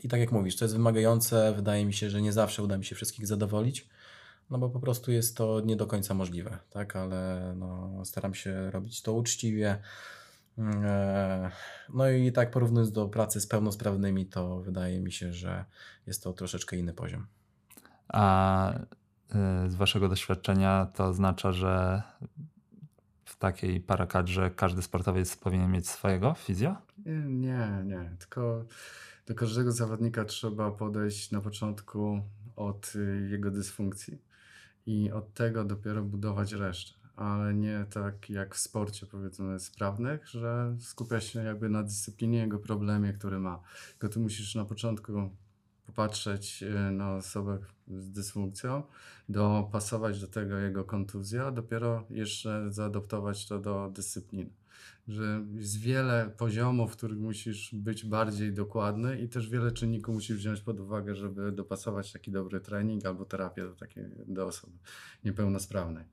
E, I tak jak mówisz, to jest wymagające, wydaje mi się, że nie zawsze uda mi się wszystkich zadowolić, no bo po prostu jest to nie do końca możliwe, tak, ale no, staram się robić to uczciwie. E, No i tak porównując do pracy z pełnosprawnymi, to wydaje mi się, że jest to troszeczkę inny poziom. A y, z waszego doświadczenia to oznacza, że w takiej parakadrze każdy sportowiec powinien mieć swojego fizjo? Nie, nie. Tylko do każdego zawodnika trzeba podejść na początku od y, jego dysfunkcji i od tego dopiero budować resztę. Ale nie tak jak w sporcie, powiedzmy, sprawnych, że skupia się jakby na dyscyplinie, jego problemie, który ma. Tylko ty musisz na początku popatrzeć y, na osobę z dysfunkcją, dopasować do tego jego kontuzję, a dopiero jeszcze zaadoptować to do dyscypliny że jest wiele poziomów, w których musisz być bardziej dokładny i też wiele czynników musisz wziąć pod uwagę, żeby dopasować taki dobry trening albo terapię do, takiej, do osoby niepełnosprawnej.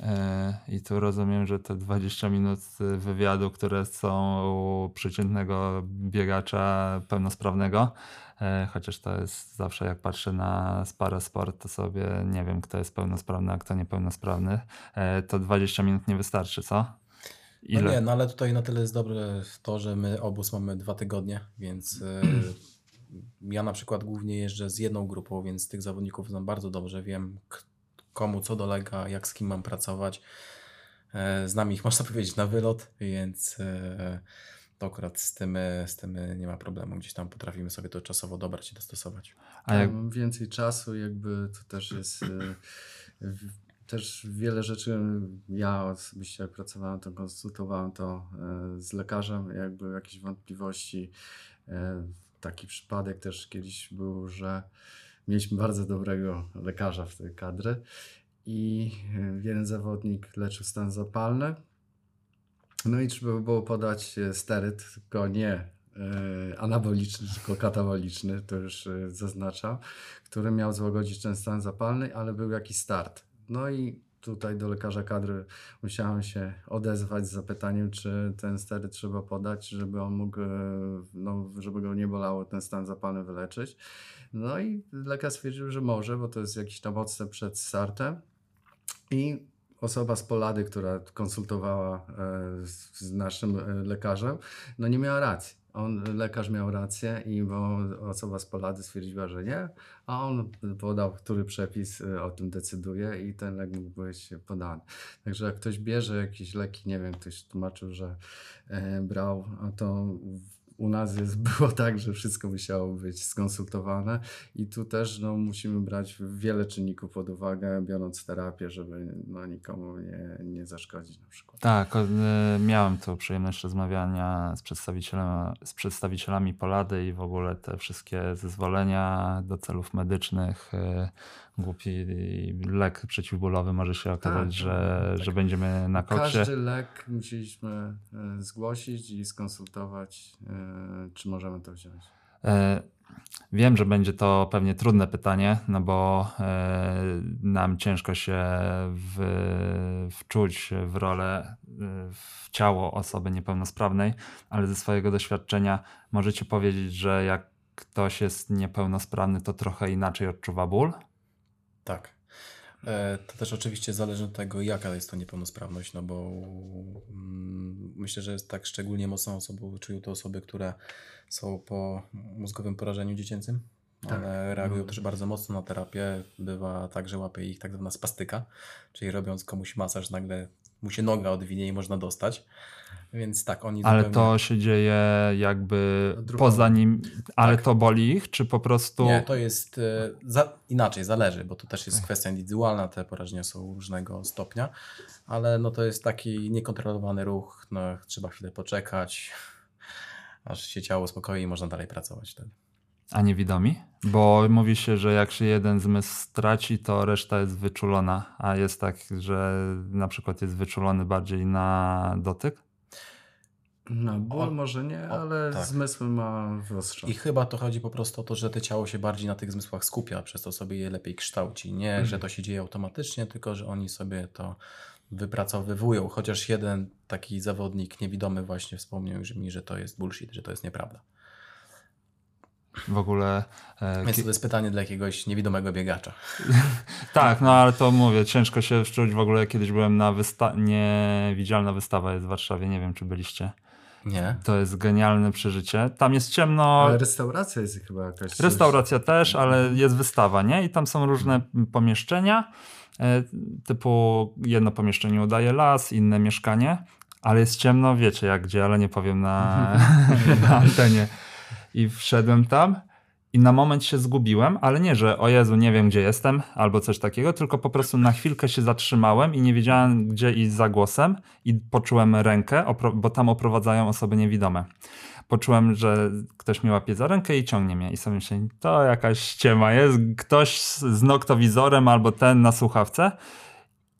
E, I tu rozumiem, że te 20 minut wywiadu, które są u przeciętnego biegacza pełnosprawnego, e, chociaż to jest zawsze jak patrzę na sport, to sobie nie wiem, kto jest pełnosprawny, a kto niepełnosprawny, e, to 20 minut nie wystarczy, co? No Ile? nie, no ale tutaj na tyle jest dobre to, że my obóz mamy dwa tygodnie, więc e, ja na przykład głównie jeżdżę z jedną grupą, więc tych zawodników znam bardzo dobrze, wiem komu co dolega, jak z kim mam pracować. E, Znam ich, można powiedzieć, na wylot, więc e, to akurat z tym, z tym nie ma problemu. Gdzieś tam potrafimy sobie to czasowo dobrać i dostosować. A jak, Tam więcej czasu, jakby to też jest. Też wiele rzeczy ja osobiście jak pracowałem, to konsultowałem to y, z lekarzem, jakby jakieś wątpliwości. Y, Taki przypadek też kiedyś był, że mieliśmy bardzo dobrego lekarza w tej kadry i y, jeden zawodnik leczył stan zapalny. No i trzeba było podać e, steryt, tylko nie e, anaboliczny, tylko kataboliczny, to już e, zaznaczam, który miał złagodzić ten stan zapalny, ale był jakiś start. No i tutaj do lekarza kadry musiałem się odezwać z zapytaniem, czy ten steryt trzeba podać, żeby on mógł, e, no, żeby go nie bolało ten stan zapalny wyleczyć. No i lekarz stwierdził, że może, bo to jest jakiś tam odstęp przed startem. I osoba z Polady, która konsultowała e, z, z naszym e, lekarzem, no nie miała racji. On, lekarz miał rację i bo osoba z Polady stwierdziła, że nie, a on podał, który przepis e, o tym decyduje i ten lek mógł być podany. Także jak ktoś bierze jakieś leki, nie wiem, ktoś tłumaczył, że e, brał, to u nas jest, było tak, że wszystko musiało być skonsultowane i tu też no, musimy brać wiele czynników pod uwagę, biorąc terapię, żeby no, nikomu nie, nie zaszkodzić na przykład. Tak, y, miałem tu przyjemność rozmawiania z przedstawicielami, z przedstawicielami Polady i w ogóle te wszystkie zezwolenia do celów medycznych. Głupi lek przeciwbólowy może się okazać, Tak, że, tak. że będziemy na koksie. Każdy lek musieliśmy e, zgłosić i skonsultować, e, czy możemy to wziąć. E, Wiem, że będzie to pewnie trudne pytanie, no bo nam ciężko się w, wczuć w rolę, w ciało osoby niepełnosprawnej, ale ze swojego doświadczenia możecie powiedzieć, że jak ktoś jest niepełnosprawny, to trochę inaczej odczuwa ból? Tak. E, To też oczywiście zależy od tego, jaka jest to niepełnosprawność, no bo mm, myślę, że jest tak szczególnie mocną osobą czują to osoby, które są po mózgowym porażeniu dziecięcym. Tak. One reagują No. też bardzo mocno na terapię. Bywa tak, że łapie ich tak zwana spastyka, czyli robiąc komuś masaż, nagle mu się noga odwinie i można dostać. Więc tak, oni Ale zupełnie... to się dzieje jakby Odruchowo. poza nim, ale Tak. to boli ich, czy po prostu... Nie, to jest e, za, inaczej, zależy, bo to też jest kwestia indywidualna, te porażenia są różnego stopnia, ale no to jest taki niekontrolowany ruch, no trzeba chwilę poczekać, aż się ciało uspokoi i można dalej pracować wtedy. A niewidomi? Bo mówi się, że jak się jeden zmysł straci, to reszta jest wyczulona, a jest tak, że na przykład jest wyczulony bardziej na dotyk? No, ból O- może nie, o, ale tak. zmysły ma wyostrzone. I chyba to chodzi po prostu o to, że to ciało się bardziej na tych zmysłach skupia, przez to sobie je lepiej kształci. Nie, że to się dzieje automatycznie, tylko że oni sobie to wypracowywują. Chociaż jeden taki zawodnik niewidomy właśnie wspomniał że mi, że to jest bullshit, że to jest nieprawda. W ogóle. E, Więc to jest pytanie dla jakiegoś niewidomego biegacza. tak, no ale to mówię, ciężko się wczuć. W ogóle kiedyś byłem na wysta- niewidzialna wystawa jest w Warszawie, nie wiem czy byliście. Nie? To jest genialne przeżycie. Tam jest ciemno. Ale restauracja jest chyba jakaś... Restauracja też, ale jest wystawa, nie? I tam są różne pomieszczenia. e, Typu jedno pomieszczenie udaje las, inne mieszkanie, ale jest ciemno, wiecie jak gdzie, ale nie powiem na, na antenie. I wszedłem tam i na moment się zgubiłem, ale nie, że o Jezu, nie wiem gdzie jestem albo coś takiego, tylko po prostu na chwilkę się zatrzymałem i nie wiedziałem gdzie iść za głosem i poczułem rękę, bo tam oprowadzają osoby niewidome poczułem, że ktoś mnie łapie za rękę i ciągnie mnie. I sobie myślę, to jakaś ściema jest. Ktoś z noktowizorem albo ten na słuchawce.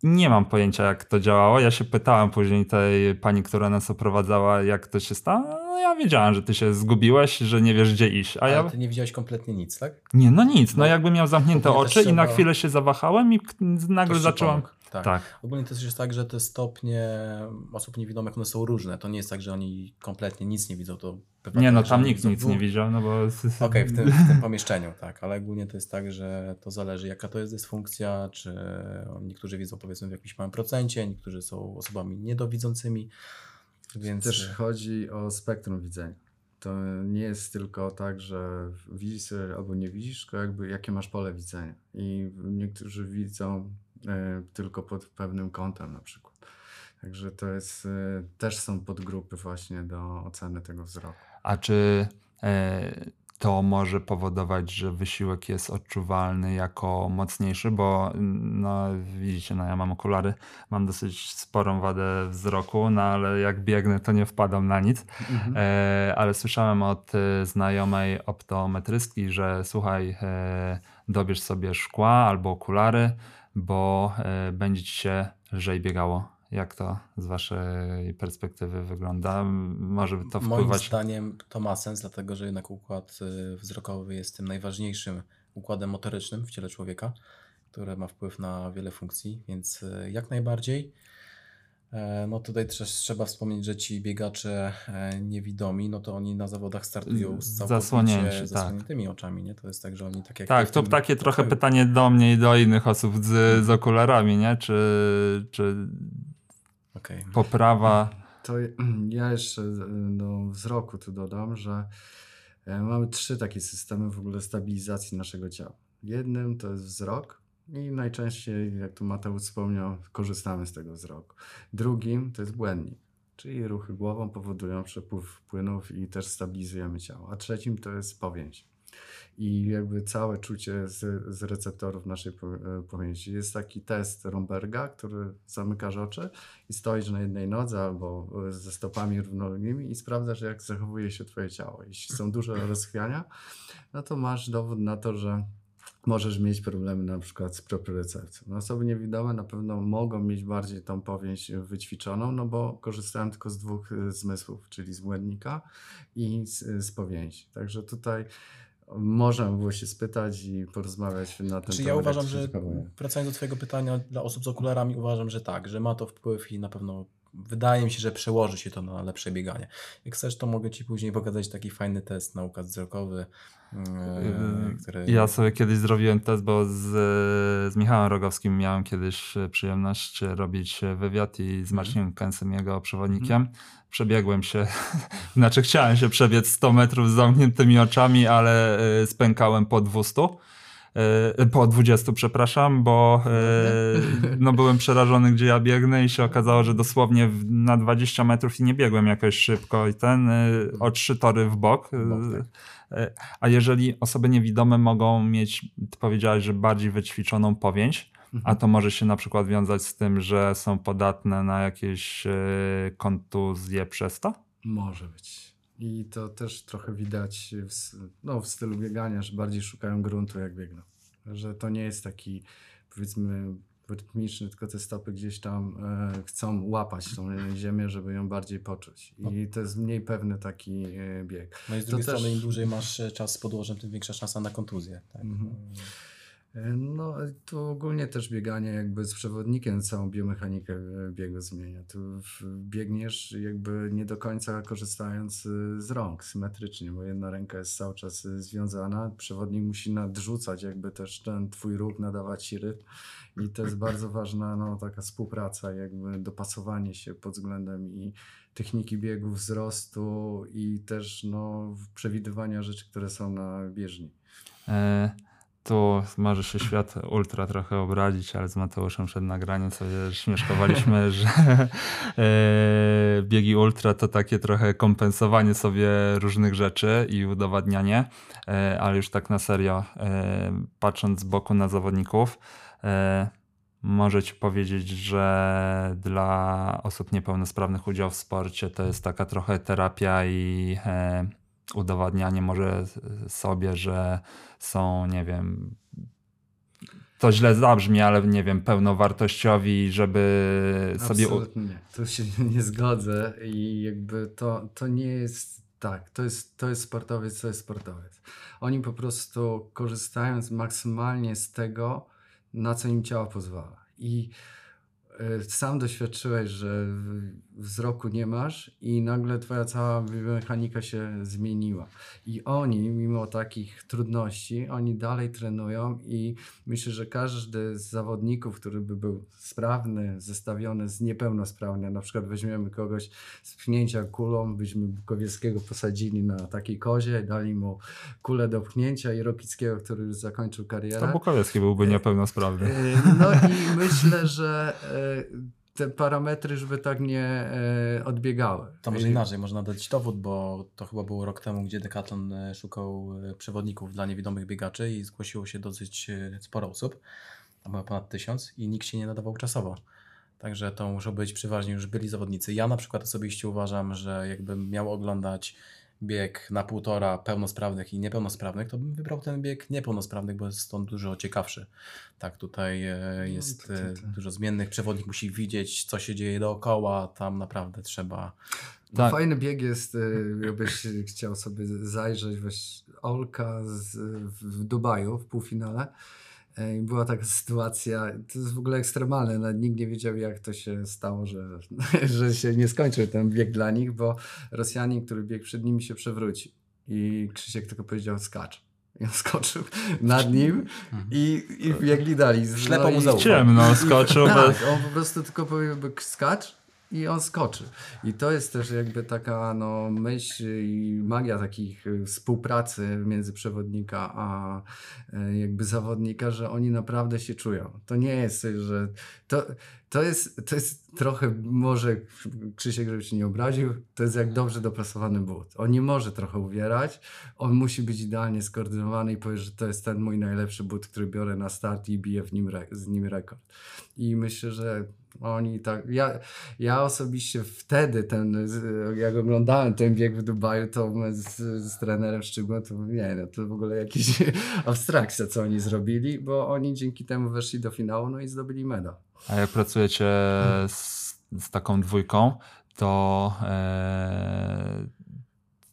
Nie mam pojęcia, jak to działało. Ja się pytałem później tej pani, która nas oprowadzała, jak to się stało. No ja wiedziałem, że ty się zgubiłeś, że nie wiesz, gdzie iść. A Ale ja... ty nie widziałeś kompletnie nic, tak? Nie, no nic. No No, jakbym miał zamknięte oczy i na chwilę się zawahałem i nagle zacząłem... pomógł. Tak. Tak. Ogólnie też jest tak, że te stopnie osób niewidomych one są różne. To nie jest tak, że oni kompletnie nic nie widzą. To Nie, no tam nikt nic w- nie widział, no bo... Okej, w, tym, w tym pomieszczeniu, tak, ale ogólnie to jest tak, że to zależy jaka to jest dysfunkcja, czy niektórzy widzą powiedzmy w jakimś małym procencie, niektórzy są osobami niedowidzącymi, więc Też chodzi o spektrum widzenia. To nie jest tylko tak, że widzisz albo nie widzisz, tylko jakby jakie masz pole widzenia. I niektórzy widzą tylko pod pewnym kątem na przykład. Także to jest, e, też są podgrupy właśnie do oceny tego wzroku. A czy e, to może powodować, że wysiłek jest odczuwalny jako mocniejszy? Bo mm, no, widzicie, no ja mam okulary, mam dosyć sporą wadę wzroku, no ale jak biegnę, to nie wpadam na nic. E, ale słyszałem od e, znajomej optometrystki, że słuchaj, e, dobierz sobie szkła albo okulary, bo e, będzie ci się lżej biegało. Jak to z waszej perspektywy wygląda? Może to moim wpływać... zdaniem to ma sens, dlatego że jednak układ y, wzrokowy jest tym najważniejszym układem motorycznym w ciele człowieka, który ma wpływ na wiele funkcji, więc y, jak najbardziej. E, No tutaj też trzeba wspomnieć, że ci biegacze e, niewidomi, no to oni na zawodach startują z całkowicie zasłonięci, tak. zasłoniętymi oczami, nie? To jest tak, że oni tak jak Tak, to takie trochę pokoju. pytanie do mnie i do innych osób z, z okularami, nie? Czy, czy Okej. poprawa... To ja jeszcze e, do wzroku tu dodam, że mamy trzy takie systemy w ogóle stabilizacji naszego ciała. Jednym to jest wzrok i najczęściej, jak tu Mateusz wspomniał, korzystamy z tego wzroku. Drugim to jest błędnik. Czyli ruchy głową powodują przepływ płynów i też stabilizujemy ciało. A trzecim to jest powięź. I jakby całe czucie z, z receptorów naszej po- e. Jest taki test Romberga, który zamykasz oczy i stoisz na jednej nodze albo e, ze stopami równoległymi i sprawdzasz, jak zachowuje się twoje ciało. Jeśli są duże rozchwiania, no to masz dowód na to, że możesz mieć problemy na przykład z propriocepcją. No osoby niewidome na pewno mogą mieć bardziej tą powięź wyćwiczoną, no bo korzystają tylko z dwóch y, zmysłów, czyli z błędnika i z, z powięzi. Także tutaj można by było się spytać i porozmawiać na ten Czy temat. ja jak uważam, że wracając do Twojego pytania dla osób z okularami, uważam, że tak, że ma to wpływ i na pewno wydaje mi się, że przełoży się to na lepsze bieganie. Jak chcesz, to mogę Ci później pokazać taki fajny test na układ wzrokowy, yy, który... Ja sobie kiedyś zrobiłem test, bo z, z Michałem Rogowskim miałem kiedyś przyjemność robić wywiad i z Marcinem Kęsem, jego przewodnikiem. Przebiegłem się, znaczy chciałem się przebiec 100 metrów z zamkniętymi oczami, ale e, spękałem po 200. e, Po 20, przepraszam, bo e, no byłem przerażony, gdzie ja biegnę i się okazało, że dosłownie na 20 metrów i nie biegłem jakoś szybko i ten e, o trzy tory w bok. tak. A jeżeli osoby niewidome mogą mieć, ty powiedziałeś, że bardziej wyćwiczoną powięź, a to może się na przykład wiązać z tym, że są podatne na jakieś kontuzje przez to? Może być. I to też trochę widać w, no, w stylu biegania, że bardziej szukają gruntu, jak biegną. Że to nie jest taki, powiedzmy, rytmiczny, tylko te stopy gdzieś tam e, chcą łapać tą ziemię, żeby ją bardziej poczuć. I to jest mniej pewny taki e, bieg. No i z To drugiej też- strony, im dłużej masz e, czas z podłożem, tym większa szansa na kontuzję. Tak? Mhm. E, No, tu ogólnie też bieganie jakby z przewodnikiem całą biomechanikę e, biegu zmienia. Tu biegniesz jakby nie do końca korzystając e, z rąk symetrycznie, bo jedna ręka jest cały czas e, związana, przewodnik musi nadrzucać jakby też ten twój ruch, nadawać ci rytm i to jest bardzo ważna no, taka współpraca, jakby dopasowanie się pod względem i techniki biegu, wzrostu i też no, przewidywania rzeczy, które są na bieżni. E, Tu może się świat ultra trochę obrazić, ale z Mateuszem przed nagraniem sobie śmieszkowaliśmy, że e, biegi ultra to takie trochę kompensowanie sobie różnych rzeczy i udowadnianie, e, ale już tak na serio, e, patrząc z boku na zawodników, e, Możę ci powiedzieć, że dla osób niepełnosprawnych udział w sporcie to jest taka trochę terapia i udowadnianie może sobie, że są, nie wiem, to źle zabrzmi, ale nie wiem, pełnowartościowi, żeby sobie. Absolutnie nie. Tu się nie zgodzę i jakby to, to nie jest tak. To jest, to jest sportowiec, to jest sportowiec. Oni po prostu korzystają maksymalnie z tego, na co im ciało pozwala. I y, sam doświadczyłeś, że wzroku nie masz i nagle twoja cała biomechanika się zmieniła. I oni, mimo takich trudności, oni dalej trenują i myślę, że każdy z zawodników, który by był sprawny, zestawiony z niepełnosprawnym, na przykład weźmiemy kogoś z pchnięcia kulą, byśmy Bukowieckiego posadzili na takiej kozie, dali mu kulę do pchnięcia i Rokickiego, który już zakończył karierę. To Bukowiecki byłby niepełnosprawny. E, No i myślę, że e, te parametry już by tak nie e, odbiegały. To może inaczej, można dać dowód, bo to chyba było rok temu, gdzie Decathlon e, szukał e, przewodników dla niewidomych biegaczy i zgłosiło się dosyć sporo osób, tam chyba ponad tysiąc i nikt się nie nadawał czasowo. Także to muszą być przeważnie już byli zawodnicy. Ja na przykład osobiście uważam, że jakbym miał oglądać bieg na półtora pełnosprawnych i niepełnosprawnych, to bym wybrał ten bieg niepełnosprawnych, bo jest on dużo ciekawszy. Tak, tutaj e, jest to- to- e, to. dużo zmiennych. Przewodnik musi widzieć, co się dzieje dookoła. Tam naprawdę trzeba No Tak. Fajny bieg jest, y, jakbyś chciał sobie zajrzeć, weź Olka z, w Dubaju w półfinale. E, I była taka sytuacja, to jest w ogóle ekstremalne, nawet nikt nie wiedział jak to się stało, że, że się nie skończył ten bieg dla nich, bo Rosjanin, który biegł przed nimi się przewrócił i Krzysiek tylko powiedział skacz. I on skoczył nad nim i, i biegli dalej. Ślepo mu i- zaufał. Ciemno skoczył. tak, on po prostu tylko powiedział skacz i on skoczy. I to jest też jakby taka no, myśl i magia takich y, współpracy między przewodnika a y, jakby zawodnika, że oni naprawdę się czują. To nie jest, że to, to, jest, to jest trochę, może Krzysiek, żeby się nie obraził, to jest jak dobrze dopasowany but. On nie może trochę uwierać, on musi być idealnie skoordynowany i powiedzieć, że to jest ten mój najlepszy but, który biorę na start i biję w nim z nim rekord. I myślę, że oni tak. Ja, ja osobiście wtedy ten, jak oglądałem ten bieg w Dubaju, to z, z trenerem Szczygłem, to nie, no to w ogóle jakaś abstrakcja, co oni zrobili, bo oni dzięki temu weszli do finału, no i zdobyli medal. A jak pracujecie z, z taką dwójką, to e,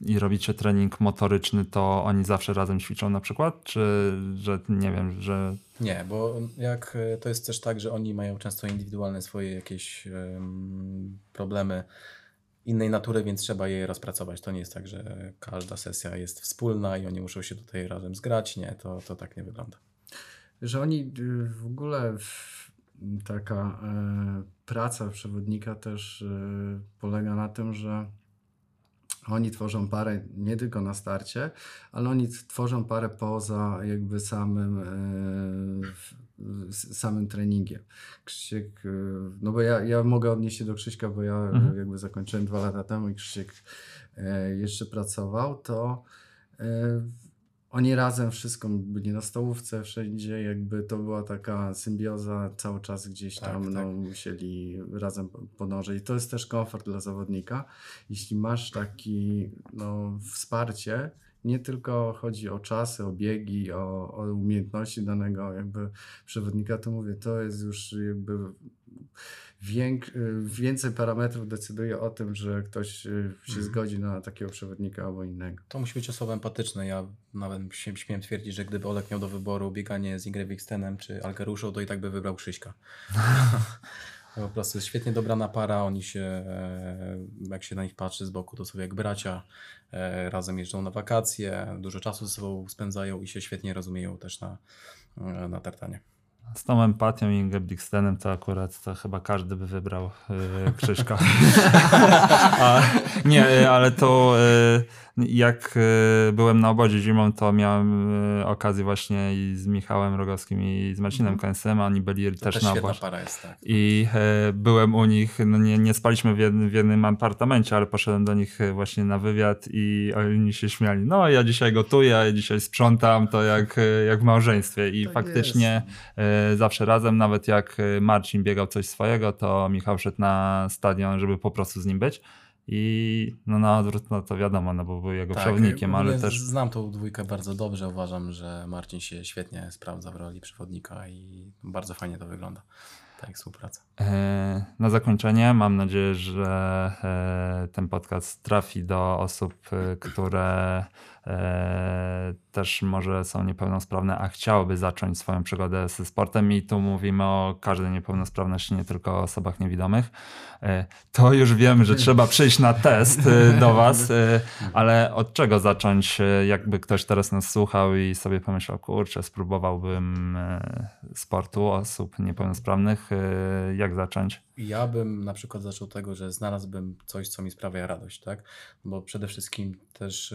i robicie trening motoryczny, to oni zawsze razem ćwiczą na przykład? Czy że nie wiem, że. Nie, bo jak e, to jest też tak, że oni mają często indywidualne swoje jakieś um, problemy innej natury, więc trzeba je rozpracować. To nie jest tak, że każda sesja jest wspólna i oni muszą się tutaj razem zgrać. Nie, to, to tak nie wygląda. Że oni y, w ogóle taka e, praca przewodnika też e, polega na tym, że oni tworzą parę nie tylko na starcie, ale oni tworzą parę poza jakby samym, e, samym treningiem. Krzysiek, e, no bo ja, ja mogę odnieść się do Krzyśka, bo ja mhm. jakby zakończyłem dwa lata temu i Krzysiek e, jeszcze pracował, to e, oni razem wszystko byli na stołówce, wszędzie, jakby to była taka symbioza cały czas gdzieś tam, tak, no, tak. musieli razem podążać. I to jest też komfort dla zawodnika. Jeśli masz taki no, wsparcie, nie tylko chodzi o czasy, o biegi, o, o umiejętności danego jakby przewodnika, to mówię, to jest już jakby więcej parametrów decyduje o tym, że ktoś y, się mhm. zgodzi na takiego przewodnika albo innego. To musi być osoba empatyczna. Ja nawet się śmiem twierdzić, że gdyby Olek miał do wyboru bieganie z Ingrid Wikstenem czy Algaruszą, to i tak by wybrał Krzyśka. po prostu jest świetnie dobrana para, oni się, e, jak się na nich patrzy z boku, to są jak bracia, e, razem jeżdżą na wakacje, dużo czasu ze sobą spędzają i się świetnie rozumieją też na, e, na tartanie. Z tą empatią i Geblikstenem to akurat to chyba każdy by wybrał yy, Krzyśka. A, nie, y, ale to yy, jak yy, byłem na obozie zimą, to miałem okazję właśnie i z Michałem Rogowskim i z Marcinem mm. Kęsem, oni byli to też, też na obozie. Jest, tak. I byłem u nich, no nie, nie spaliśmy w jednym, w jednym apartamencie, ale poszedłem do nich właśnie na wywiad i oni się śmiali. No ja dzisiaj gotuję, ja dzisiaj sprzątam, to jak, jak w małżeństwie. I tak faktycznie jest zawsze razem, nawet jak y, Marcin biegał coś swojego, to Michał szedł na stadion, żeby po prostu z nim być. I no na odwrót, no to wiadomo, no bo był jego tak, przewodnikiem, ale też... Znam tą dwójkę bardzo dobrze, uważam, że Marcin się świetnie sprawdza w roli przewodnika i bardzo fajnie to wygląda ta ich współpraca. E, na zakończenie mam nadzieję, że e, ten podcast trafi do osób, e, które też może są niepełnosprawne, a chciałyby zacząć swoją przygodę ze sportem i tu mówimy o każdej niepełnosprawności, nie tylko o osobach niewidomych. To już wiemy, że trzeba przyjść na test do Was, ale od czego zacząć? Jakby ktoś teraz nas słuchał i sobie pomyślał, kurczę, spróbowałbym sportu osób niepełnosprawnych, jak zacząć? Ja bym na przykład zaczął tego, że znalazłbym coś, co mi sprawia radość, tak? Bo przede wszystkim też,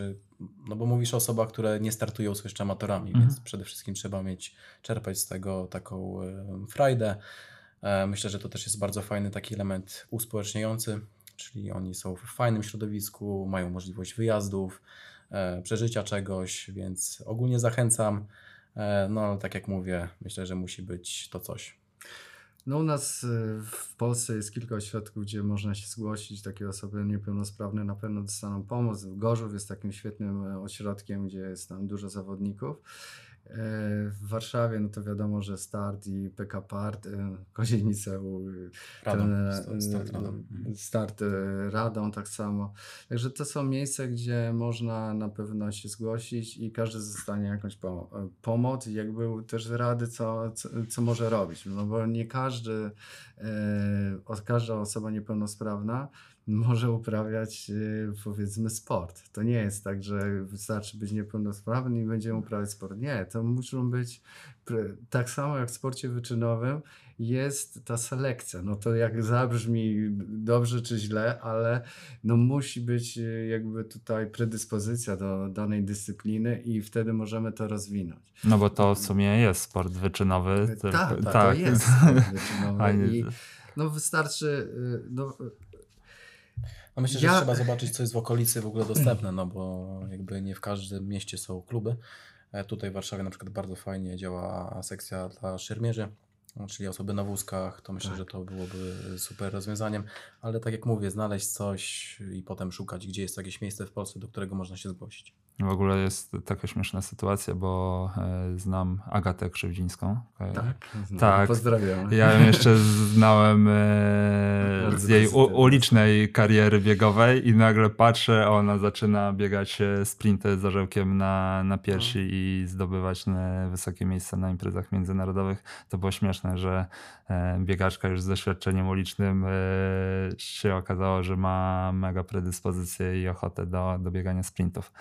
no bo mówisz o osobach, które nie startują z jeszcze amatorami, mhm. więc przede wszystkim trzeba mieć, czerpać z tego taką frajdę. E, myślę, że to też jest bardzo fajny taki element uspołeczniający, czyli oni są w fajnym środowisku, mają możliwość wyjazdów, e, przeżycia czegoś, więc ogólnie zachęcam. E, no ale tak jak mówię, myślę, że musi być to coś. No u nas y, w Polsce jest kilka ośrodków, gdzie można się zgłosić. Takie osoby niepełnosprawne na pewno dostaną pomoc. Gorzów jest takim świetnym e, ośrodkiem, gdzie jest tam dużo zawodników. W Warszawie, no to wiadomo, że start i PK Part, e, Kozienice, Radą, start, radą. Mhm. start Radą tak samo. Także to są miejsca, gdzie można na pewno się zgłosić i każdy dostanie jakąś pomoc i jakby też rady, co, co, co może robić. No bo nie każdy, każda osoba niepełnosprawna może uprawiać y, powiedzmy sport. To nie jest tak, że wystarczy być niepełnosprawny i będziemy uprawiać sport. Nie, to muszą być tak samo jak w sporcie wyczynowym jest ta selekcja. No to jak zabrzmi dobrze czy źle, ale no musi być y, jakby tutaj predyspozycja do danej dyscypliny i wtedy możemy to rozwinąć. No bo to w sumie jest sport wyczynowy. Tak, tylko- tak, to jest sport wyczynowy i no wystarczy, y, no, Myślę, że Ja- trzeba zobaczyć, co jest w okolicy w ogóle dostępne, no bo jakby nie w każdym mieście są kluby. E, Tutaj w Warszawie na przykład bardzo fajnie działa sekcja dla szermierzy, czyli osoby na wózkach, to myślę, Tak. że to byłoby super rozwiązaniem, ale tak jak mówię, znaleźć coś i potem szukać, gdzie jest jakieś miejsce w Polsce, do którego można się zgłosić. W ogóle jest taka śmieszna sytuacja, bo e, znam Agatę Krzywdzińską. E, tak, no, Tak. pozdrawiam. Ja ją jeszcze znałem e, z jej ulicznej kariery biegowej i nagle patrzę, a ona zaczyna biegać sprinty z orzełkiem na, na piersi No. i zdobywać wysokie miejsca na imprezach międzynarodowych. To było śmieszne, że biegaczka już z doświadczeniem ulicznym się okazało, że ma mega predyspozycję i ochotę do, do biegania sprintów.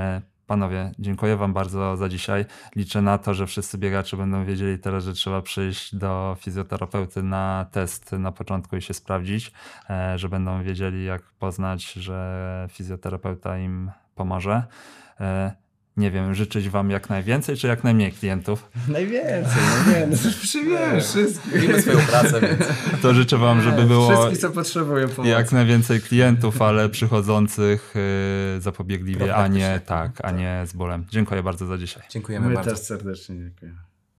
E, Panowie, dziękuję Wam bardzo za dzisiaj. Liczę na to, że wszyscy biegacze będą wiedzieli teraz, że trzeba przyjść do fizjoterapeuty na test na początku i się sprawdzić, e, że będą wiedzieli, jak poznać, że fizjoterapeuta im pomoże. Nie wiem, życzyć Wam jak najwięcej, czy jak najmniej klientów. Najwięcej, no nie, no przyjmiemy wszystkich. Robimy swoją pracę, więc To życzę Wam, żeby było Wszystkich, co potrzebują pomocy. jak najwięcej klientów, ale przychodzących e, zapobiegliwie, a nie tak, a nie z bólem. Dziękuję bardzo za dzisiaj. dziękujemy My bardzo. też serdecznie dziękujemy.